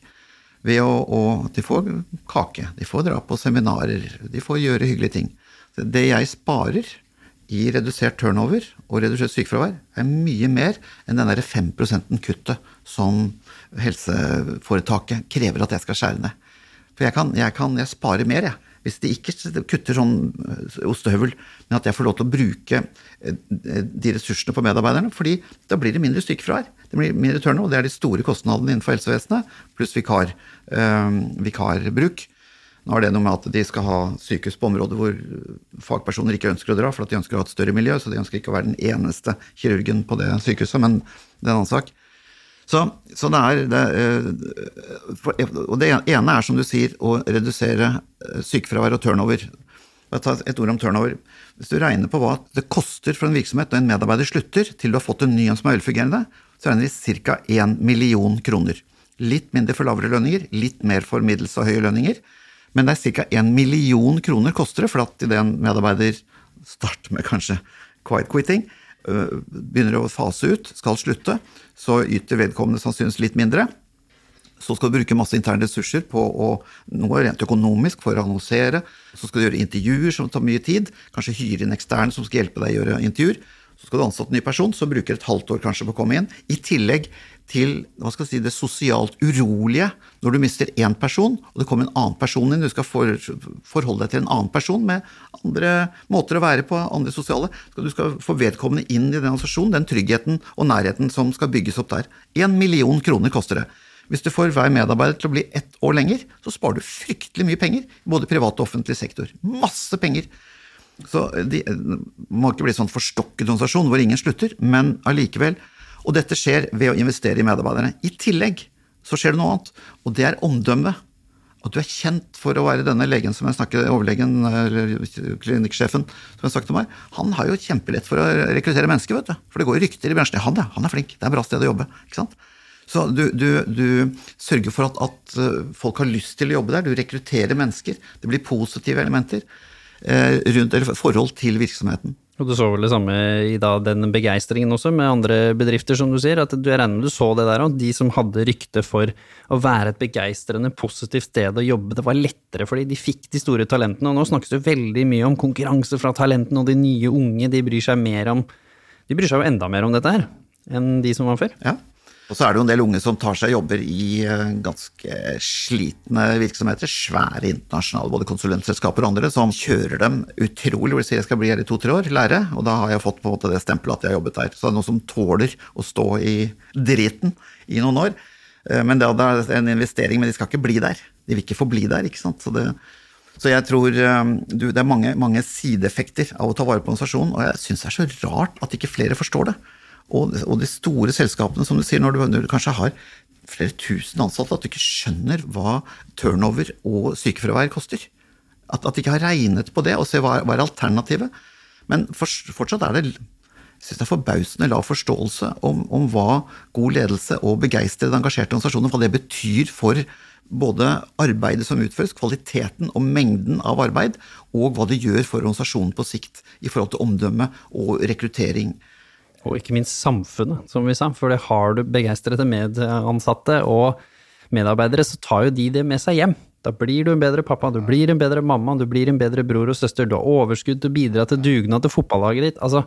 ved å, å De får kake, de får dra på seminarer, de får gjøre hyggelige ting. Det jeg sparer i redusert turnover og redusert sykefravær, er mye mer enn den derre 5 %-kuttet som helseforetaket krever at jeg skal skjære ned. For jeg, kan, jeg, kan, jeg sparer mer, jeg. Hvis de ikke kutter sånn eh, ostehøvel, men at jeg får lov til å bruke eh, de ressursene på medarbeiderne. fordi da blir det mindre sykefravær. Det blir mindre turnover, det er de store kostnadene innenfor helsevesenet, pluss vikar, øh, vikarbruk. Nå er det noe med at de skal ha sykehus på områder hvor fagpersoner ikke ønsker å dra, for at de ønsker å ha et større miljø, så de ønsker ikke å være den eneste kirurgen på det sykehuset, men det er en annen sak. Så, så det er det, Og det ene er, som du sier, å redusere sykefravær og turnover. Jeg tar et ord om turnover. Hvis du regner på hva det koster for en virksomhet når en medarbeider slutter, til du har fått en ny en som er velfungerende, så regner vi ca. 1 million kroner. Litt mindre for lavere lønninger, litt mer for middels og høye lønninger. Men det er ca. 1 million kroner koster det, for at idet en medarbeider starter med kanskje quiet quitting, begynner å fase ut, skal slutte, så yter vedkommende sannsynligvis litt mindre. Så skal du bruke masse interne ressurser på å, noe rent økonomisk for å annonsere. Så skal du gjøre intervjuer som tar mye tid. Kanskje hyre inn eksterne som skal hjelpe deg å gjøre intervjuer. Så skal du ansette en ny person som bruker et halvt år kanskje på å komme inn. I tillegg til hva skal si, det sosialt urolige når du mister én person, og det kommer en annen person inn. Du skal for, forholde deg til en annen person med andre måter å være på, andre sosiale. Du skal få vedkommende inn i den organisasjonen, den tryggheten og nærheten som skal bygges opp der. Én million kroner koster det. Hvis du får hver medarbeider til å bli ett år lenger, så sparer du fryktelig mye penger. Både privat og offentlig sektor. Masse penger. Så de må ikke bli sånn forstokket organisasjon hvor ingen slutter, men allikevel. Og dette skjer ved å investere i medarbeiderne. I tillegg så skjer det noe annet, og det er omdømme. At du er kjent for å være denne legen som jeg snakker, overlegen, eller klinikksjefen, som jeg sagt til meg, han har jo kjempelett for å rekruttere mennesker, vet du. For det går rykter i bransjen. Han, ja, han er flink, det er bra sted å jobbe. ikke sant? Så du, du, du sørger for at, at, folk har lyst til å jobbe der. Du rekrutterer mennesker. Det blir positive elementer eh, rundt, eller forhold til virksomheten. Og du så vel det samme i da, den begeistringen også, med andre bedrifter, som du sier. at Du regner med du så det der òg. De som hadde rykte for å være et begeistrende, positivt sted å jobbe. Det var lettere fordi de fikk de store talentene. Og nå snakkes det veldig mye om konkurranse fra talentene, og de nye unge de bryr seg mer om De bryr seg jo enda mer om dette her enn de som var før. Ja. Og så er det jo en del unge som tar seg jobber i ganske slitne virksomheter. Svære internasjonale både konsulentselskaper og andre som kjører dem utrolig. Hvor de sier jeg skal bli her i to-tre år, lære. Og da har jeg fått på en måte det stempelet at jeg har jobbet der. Så det er noen som tåler å stå i driten i noen år. Men det er en investering, men de skal ikke bli der. De vil ikke få bli der, ikke sant. Så, det, så jeg tror du, det er mange, mange sideeffekter av å ta vare på organisasjonen, og jeg syns det er så rart at ikke flere forstår det. Og, og de store selskapene, som du sier, når du, når du kanskje har flere tusen ansatte, at du ikke skjønner hva turnover og sykefravær koster. At, at de ikke har regnet på det og ser hva, hva er alternativet. Men for, fortsatt er det jeg synes det er forbausende lav forståelse om, om, hva god ledelse og begeistrede, engasjerte organisasjoner hva det betyr for både arbeidet som utføres, kvaliteten og mengden av arbeid, og hva det gjør for organisasjonen på sikt i forhold til omdømme og rekruttering. Og ikke minst samfunnet, som vi sa. For det har du begeistrede medansatte og medarbeidere, så tar jo de det med seg hjem. Da blir du en bedre pappa, du blir en bedre mamma, du blir en bedre bror og søster, du har overskudd til å bidra til dugnad til fotballaget ditt. Altså,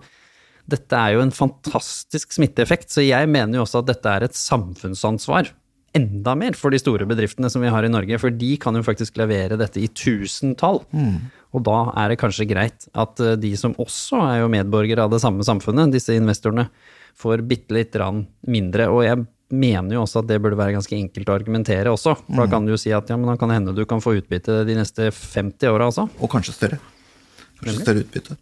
dette er jo en fantastisk smitteeffekt, så jeg mener jo også at dette er et samfunnsansvar. Enda mer for de store bedriftene som vi har i Norge, for de kan jo faktisk levere dette i tusentall. Mm. Og da er det kanskje greit at de som også er jo medborgere av det samme samfunnet, disse investorene, får bitte litt mindre. Og jeg mener jo også at det burde være ganske enkelt å argumentere også. For da kan du jo si at ja, men da kan det hende du kan få utbytte de neste 50 åra også. Og kanskje større. Kanskje større utbytte.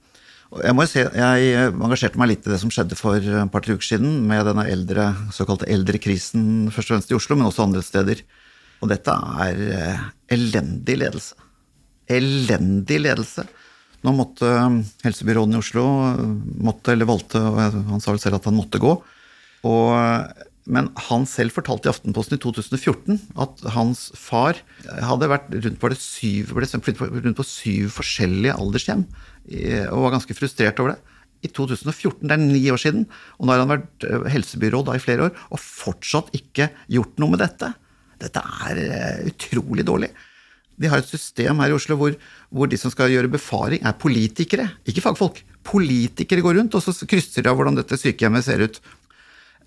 Jeg må jo si, jeg engasjerte meg litt i det som skjedde for et par-tre uker siden med denne eldre, såkalte eldrekrisen, først og fremst i Oslo, men også andre steder. Og dette er elendig ledelse elendig ledelse. Nå måtte helsebyråden i Oslo måtte, eller valgte, han sa vel selv at han måtte gå. Og, men han selv fortalte i Aftenposten i 2014 at hans far hadde vært rundt på, syv, rundt på syv forskjellige aldershjem og var ganske frustrert over det. I 2014, det er ni år siden, og nå har han vært helsebyråd helsebyråd i flere år og fortsatt ikke gjort noe med dette. Dette er eh, utrolig dårlig. De har et system her i Oslo hvor, hvor, de som skal gjøre befaring, er politikere, ikke fagfolk. Politikere går rundt, og så krysser de av hvordan dette sykehjemmet ser ut.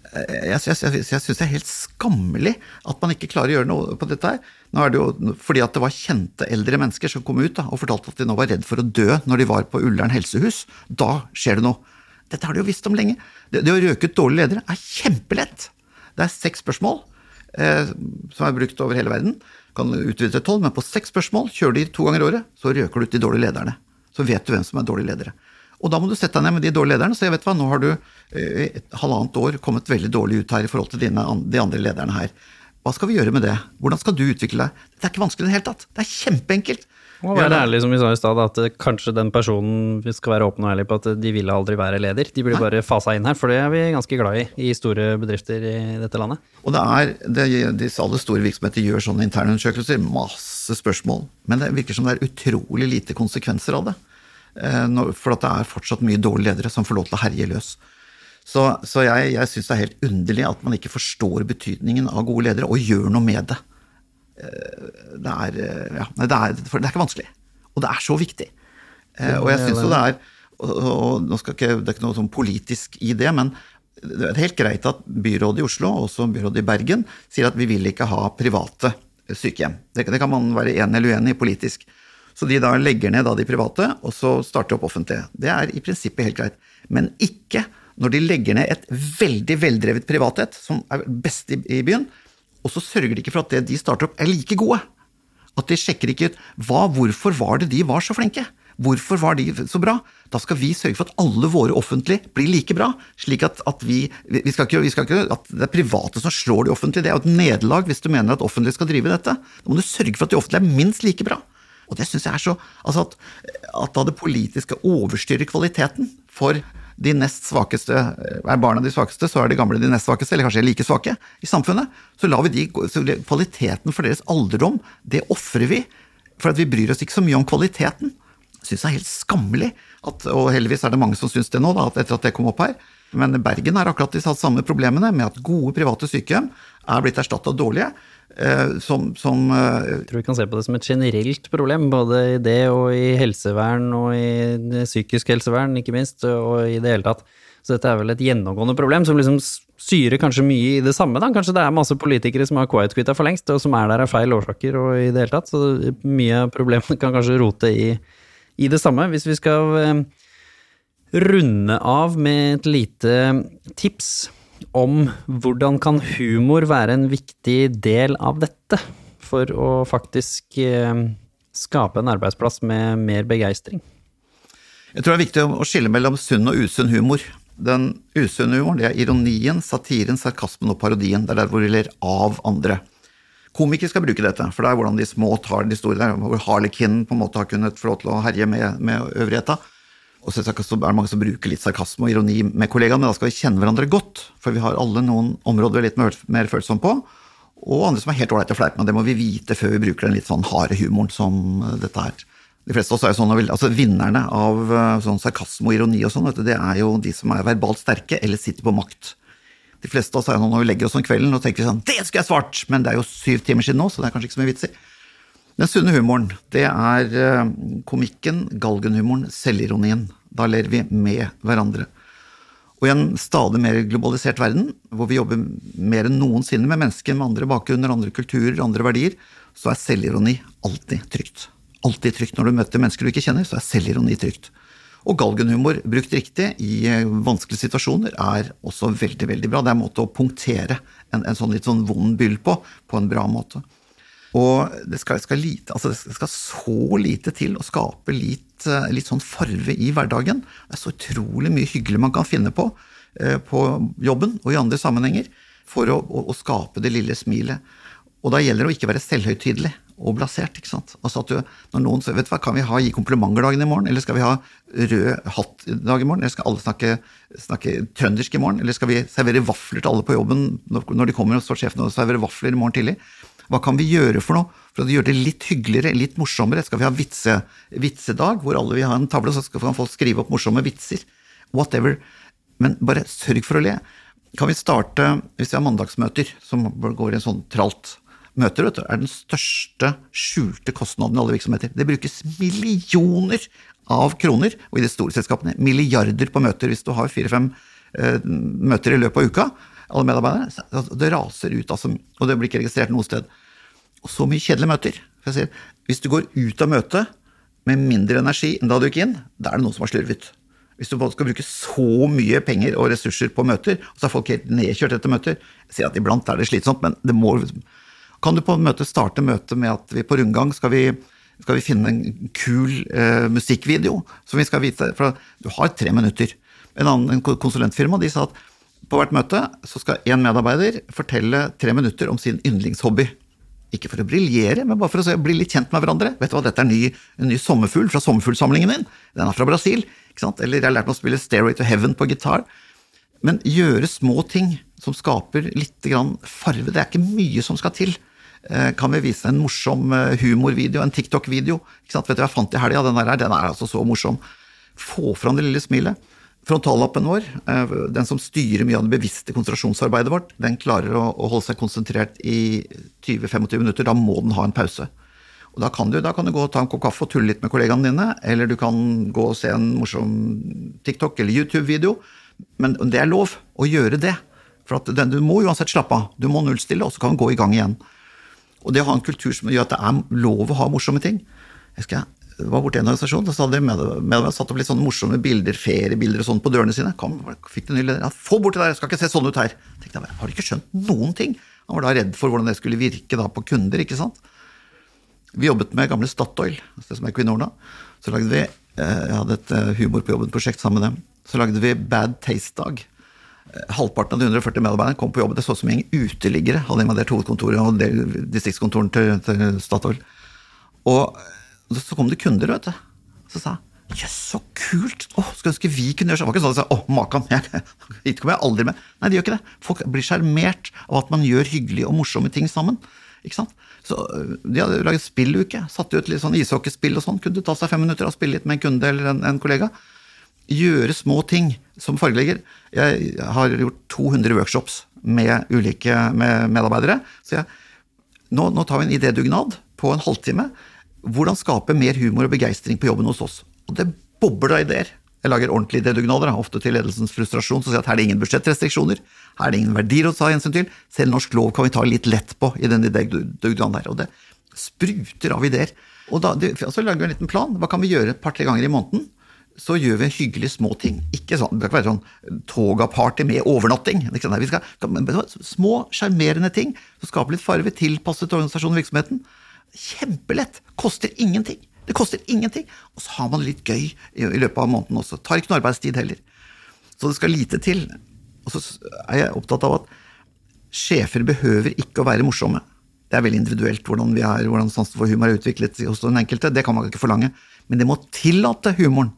Jeg, jeg, jeg, jeg syns det er helt skammelig at man ikke klarer å gjøre noe på dette her. Nå er det jo fordi at det var kjente eldre mennesker som kom ut da, og fortalte at de nå var redd for å dø når de var på Ullern helsehus. Da skjer det noe. Dette har de jo visst om lenge. Det, det å røke ut dårlige ledere er kjempelett. Det er seks spørsmål eh, som er brukt over hele verden. Kan utvide til tolv, men på seks spørsmål, kjører de to ganger i året, så røker du ut de dårlige lederne. Så vet du hvem som er dårlige ledere. Og da må du sette deg ned med de dårlige lederne og si vet du hva, nå har du eh, et halvannet år kommet veldig dårlig ut her i forhold til dine, de andre lederne her. Hva skal vi gjøre med det? Hvordan skal du utvikle deg? Det er ikke vanskelig i det hele tatt. Det er kjempeenkelt. Og være ærlig, som vi sa i stad, at eh, kanskje den personen vi skal være åpen og ærlig på at de ville aldri være leder. De blir bare fasa inn her, for det er vi ganske glad i i store bedrifter i dette landet. Og det er, det, disse alle store virksomheter gjør sånne internundersøkelser, masse spørsmål, men det virker som det er utrolig lite konsekvenser av det. Eh, for at det er fortsatt mye dårlige ledere som får lov til å herje løs. Så, så jeg, jeg syns det er helt underlig at man ikke forstår betydningen av gode ledere og gjør noe med det. Eh, det er, eh, ja, det er, det er ikke vanskelig. Og det er så viktig. Og jeg syns jo det er og, nå skal ikke, Det er ikke noe sånn politisk i det, men det er helt greit at byrådet i Oslo og også byrådet i Bergen sier at vi vil ikke ha private sykehjem. Det, det kan man være enig eller uenig i politisk. Så de da legger ned da de private, og så starter opp offentlige. Det er i prinsippet helt greit. Men ikke når de legger ned et veldig veldrevet privathet, som er best i byen, og så sørger de ikke for at det de starter opp, er like gode. At de sjekker ikke ut hva, hvorfor var det de var så flinke? Hvorfor var de så bra? Da skal vi sørge for at alle våre offentlige blir like bra. slik at, at vi, vi, skal ikke, vi, skal ikke, at det er private som slår de offentlige. Det er jo et nederlag hvis du mener at offentlige skal drive dette. Da må du sørge for at de offentlige er minst like bra. Og det syns jeg er så altså at, at, da det politiske overstyrer kvaliteten for de nest svakeste Er barna de svakeste, så er de gamle de nest svakeste, eller kanskje like svake i samfunnet. Så lar vi de, så kvaliteten for deres alderdom, det ofrer vi. For at vi bryr oss ikke så mye om kvaliteten. Syns jeg er helt skammelig. At, og heldigvis er det mange som syns det nå, da, etter at det kom opp her. Men Bergen har akkurat de samme problemene med at gode private sykehjem er blitt erstatta av dårlige. Eh, som, som eh, Jeg tror vi kan se på det som et generelt problem, både i det og i helsevern og i psykisk helsevern, ikke minst, og i det hele tatt. Så dette er vel et gjennomgående problem som liksom syrer kanskje mye i det samme, da. Kanskje det er masse politikere som har quiet-quitta for lengst, og som er der av feil årsaker og i det hele tatt. Så mye av problemene *laughs* kan kanskje rote i, i det samme. Hvis vi skal eh, runde av med et lite tips om hvordan kan humor være en viktig del av dette, for å faktisk eh, skape en arbeidsplass med mer begeistring? Jeg tror det er viktig å skille mellom sunn og usunn humor. Den usunne humoren det er ironien, satiren, sarkasmen og parodien. Det er der hvor vi ler av andre. Komikere skal bruke dette, for det er hvordan de små tar de store der, hvor harlekinen på en måte har kunnet få lov til å herje med, med øvrigheta. Og så er det mange som bruker litt sarkasme og ironi med kollegaene, men da skal vi kjenne hverandre godt. For vi har alle noen områder vi er litt mer, mer følsomme på, og andre som er helt ålreite å fleipe med. Det må vi vite før vi bruker den litt sånn harde humoren som eh, dette er. De fleste av oss er jo sånn, altså Vinnerne av eh, sånn sarkasme og ironi og sånn, det er jo de som er verbalt sterke eller sitter på makt. De fleste av oss er jo når vi legger oss om kvelden og tenker sånn Det skulle jeg svart! Men det er jo syv timer siden nå, så det er kanskje ikke så mye vits i. Den sunne humoren, det er eh, komikken, galgenhumoren, selvironien. Da ler vi med hverandre. Og i en stadig mer globalisert verden, hvor vi jobber mer enn noensinne med mennesker med andre bakgrunner, andre kulturer, andre verdier, så er selvironi alltid trygt. Alltid trygt. Når du møter mennesker du ikke kjenner, så er selvironi trygt. Og galgenhumor brukt riktig i eh, vanskelige situasjoner er også veldig veldig bra. Det er en måte å punktere en, en sånn litt sånn vond byll på, på en bra måte. Og det skal, skal, lite, altså det skal, så lite til å skape litt, eh, litt, sånn farve i hverdagen. Det er så utrolig mye hyggelig man kan finne på eh, på jobben og i andre sammenhenger for å, å, å skape det lille smilet. Og da gjelder det å ikke være selvhøytidelig og blasert. ikke sant? Altså at du, når noen sier vet du hva, Kan vi ha gi komplimenter-dagen i morgen, eller skal vi ha rød hatt-dag i morgen? Eller skal alle snakke, snakke, trøndersk i morgen? Eller skal vi servere vafler til alle på jobben når de kommer, og står sjefen og serverer vafler i morgen tidlig? Hva kan vi gjøre for noe for å gjøre det litt hyggeligere, litt morsommere? Skal vi ha vitse, vitsedag, hvor alle vil ha en tavle, så skal folk skrive opp morsomme vitser? Whatever. Men bare sørg for å le. Kan vi starte, hvis vi har mandagsmøter, som går i en sånn tralt Møter du, er den største skjulte kostnaden i alle virksomheter. Det brukes millioner av kroner, og i de store selskapene milliarder på møter. Hvis du har fire-fem eh, møter i løpet av uka, alle medarbeidere. Det raser ut, altså, og det blir ikke registrert noe sted. og så mye kjedelige møter. Sier, hvis du går ut av møtet med mindre energi enn da du gikk inn, da er det noen som har slurvet. Hvis du skal bruke så mye penger og ressurser på møter, og så er folk helt nedkjørt etter møter Jeg sier at iblant er det slitsomt, men det må Kan du på møte starte møtet med at vi på rundgang skal vi, skal vi finne en kul eh, musikkvideo som vi skal vite For du har tre minutter. En annen konsulentfirma de sa at på hvert møte så skal én medarbeider fortelle tre minutter om sin yndlingshobby. Ikke for å briljere, men bare for å bli litt kjent med hverandre. Vet du hva, Dette er en ny, ny sommerfugl fra sommerfuglsamlingen min. Den er fra Brasil. ikke sant? Eller jeg har lært meg å spille Stairway to Heaven på gitar. Men gjøre små ting som skaper litt farve. Det er ikke mye som skal til. Eh, kan vi vise en morsom eh, humorvideo, en TikTok-video? Vet du hva jeg fant i helga? Den der, den er altså så morsom. Få fram det lille smilet. Frontallappen vår, eh, den som styrer mye av det bevisste konsentrasjonsarbeidet vårt, den klarer å, holde seg konsentrert i 20-25 minutter. Da må den ha en pause. Og da kan, du, da kan du gå og ta en kopp kaffe og tulle litt med kollegaene dine, eller du kan gå og se en morsom TikTok eller YouTube-video. Men det er lov å gjøre det. For den, du må uansett slappe av. Du må nullstille, og så kan du gå i gang igjen. Og det å ha en kultur som gjør at det er lov å ha morsomme ting. Jeg skal var borte i en organisasjon, så hadde de med, med, med, satt opp litt sånne morsomme bilder, feriebilder og sånn på dørene sine. Kom, fikk den ny leder? Ja, få bort det der, jeg skal ikke se sånn ut her. Tenkte jeg, Har du ikke skjønt noen ting? Han var da redd for hvordan det skulle virke da på kunder, ikke sant. Vi jobbet med gamle Statoil, det som er Equinor nå. Så lagde vi, eh, Jeg hadde et eh, humor på jobben-prosjekt sammen med dem. Så lagde vi Bad Taste-dag. Eh, halvparten av de 140 medarbeiderne kom på jobb. Det så ut som en gjeng uteliggere hadde invadert hovedkontoret og distriktskontoren til, til Statoil. Og og så kom det kunder, vet du. Så sa jeg Jøss, så kult! Åh, Skulle ønske vi kunne gjøre sånn. Det var ikke sånn at jeg sa åh, makan, *laughs* hit kommer jeg aldri med. Nei, de gjør ikke det. Folk blir sjarmert av at man gjør hyggelige og morsomme ting sammen. Ikke sant? Så øh, De hadde laget spilluke. Satte ut litt sånn ishockeyspill og sånn. Kunne ta seg fem minutter og spille litt med en kunde eller en, en kollega. Gjøre små ting som fargelegger. Jeg har gjort 200 workshops med ulike med medarbeidere. Så jeg, nå, nå tar vi en idédugnad på en halvtime hvordan skape mer humor og begeistring på jobben hos oss? Og det bobler av ideer. Jeg lager ordentlige idédugnader, ofte til ledelsens frustrasjon, som sier at her er det ingen budsjettrestriksjoner, her er det ingen verdier å ta hensyn til, selv norsk lov kan vi ta litt lett på i den idédugnaden her. Og det spruter av ideer. Og da, så lager vi en liten plan. Hva kan vi gjøre et par-tre ganger i måneden? Så gjør vi hyggelige små ting. Ikke sånn, Det kan være sånn toga-party med overnatting. Vi skal, små, sjarmerende ting som skaper litt farve, tilpasset organisasjonen og virksomheten. Kjempelett! Koster ingenting. Det koster ingenting. Og så har man det litt gøy i, løpet av måneden også. Tar ikke noe arbeidstid heller. Så det skal lite til. Og så er jeg opptatt av at sjefer behøver ikke å være morsomme. Det er veldig individuelt hvordan vi er, hvordan sansen for humor er utviklet hos den enkelte. Det kan man ikke forlange. Men det må tillate humoren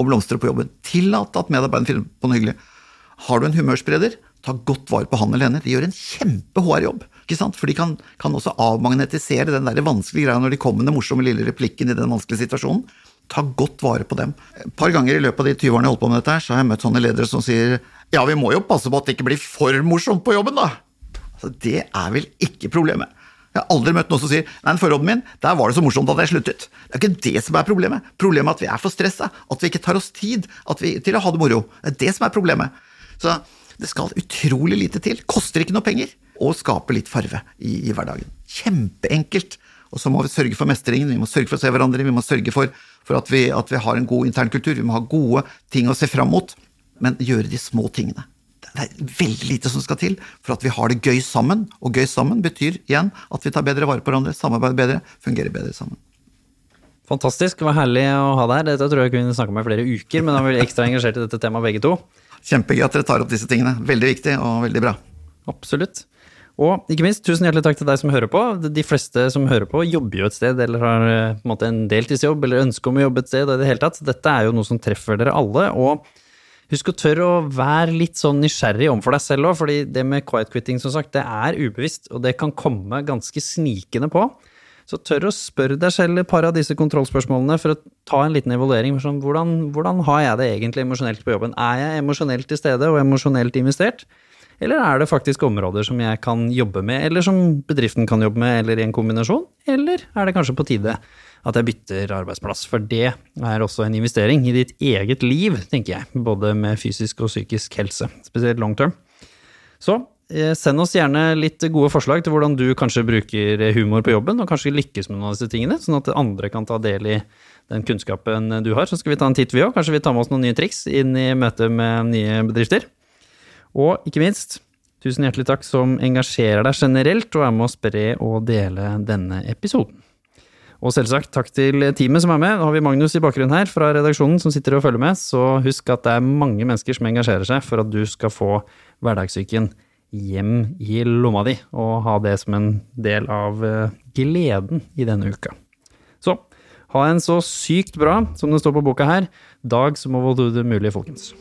å blomstre på jobben. Tillate at medarbeideren finner på noe hyggelig. Har du en humørspreder, ta godt vare på han eller henne. De gjør en kjempe-HR-jobb. Ikke sant? For de kan, kan også avmagnetisere den der vanskelige greia når de kommer med den morsomme lille replikken i den vanskelige situasjonen. Ta godt vare på dem. Et par ganger i løpet av de 20 årene jeg holdt på med dette, her, så har jeg møtt sånne ledere som sier ja, vi må jo passe på at det ikke blir for morsomt på jobben, da. Altså, det er vel ikke problemet. Jeg har aldri møtt noen som sier nei, den forråden min, der var det så morsomt at jeg sluttet. Det er ikke det som er problemet. Problemet er at vi er for stressa, at vi ikke tar oss tid vi, til å ha det moro. Det er det som er problemet. Så det skal utrolig lite til. Koster ikke noe penger. Og skape litt farve i, i hverdagen. Kjempeenkelt. Og så må vi sørge for mestringen, vi må sørge for å se hverandre, vi må sørge for, for at, vi, at, vi, har en god internkultur, vi må ha gode ting å se fram mot. Men gjøre de små tingene. Det er veldig lite som skal til for at vi har det gøy sammen. Og gøy sammen betyr igjen at vi tar bedre vare på hverandre, samarbeider bedre, fungerer bedre sammen. Fantastisk, det var herlig å ha deg her. Dette tror jeg kunne snakka med i flere uker, men da er vi ekstra engasjert i dette temaet begge to. Kjempegøy at dere tar opp disse tingene. Veldig viktig og veldig bra. Absolutt. Og ikke minst, tusen hjertelig takk til deg som hører på. De fleste som hører på, jobber jo et sted, eller har eh, på en, måte en deltidsjobb, eller ønske om å jobbe et sted. i det hele tatt. Dette er jo noe som treffer dere alle. og Husk å tørre å være litt sånn nysgjerrig overfor deg selv òg, fordi det med quiet quitting, som sagt, det er ubevisst, og det kan komme ganske snikende på. Så tør å spørre deg selv et par av disse kontrollspørsmålene for å ta en liten evaluering. Sånn, hvordan, hvordan har jeg det egentlig emosjonelt på jobben? Er jeg emosjonelt til stede og emosjonelt investert? Eller er det faktisk områder som jeg kan jobbe med, eller som bedriften kan jobbe med, eller i en kombinasjon? Eller er det kanskje på tide at jeg bytter arbeidsplass? For det er også en investering i ditt eget liv, tenker jeg, både med fysisk og psykisk helse, spesielt long term. Så eh, send oss gjerne litt gode forslag til hvordan du kanskje bruker humor på jobben, og kanskje lykkes med noen av disse tingene, sånn at andre kan ta del i den kunnskapen du har. Så skal vi ta en titt, vi òg. Kanskje vi tar med oss noen nye triks inn i møte med nye bedrifter. Og ikke minst, tusen hjertelig takk som engasjerer deg generelt og er med å spre og dele denne episoden. Og selvsagt takk til teamet som er med. Nå har vi Magnus i bakgrunnen her fra redaksjonen som sitter og følger med, så husk at det er mange mennesker som engasjerer seg for at du skal få hverdagssyken hjem i lomma di, og ha det som en del av eh, gleden i denne uka. Så ha en så sykt bra, som det står på boka her, dag som overhodet mulig, folkens.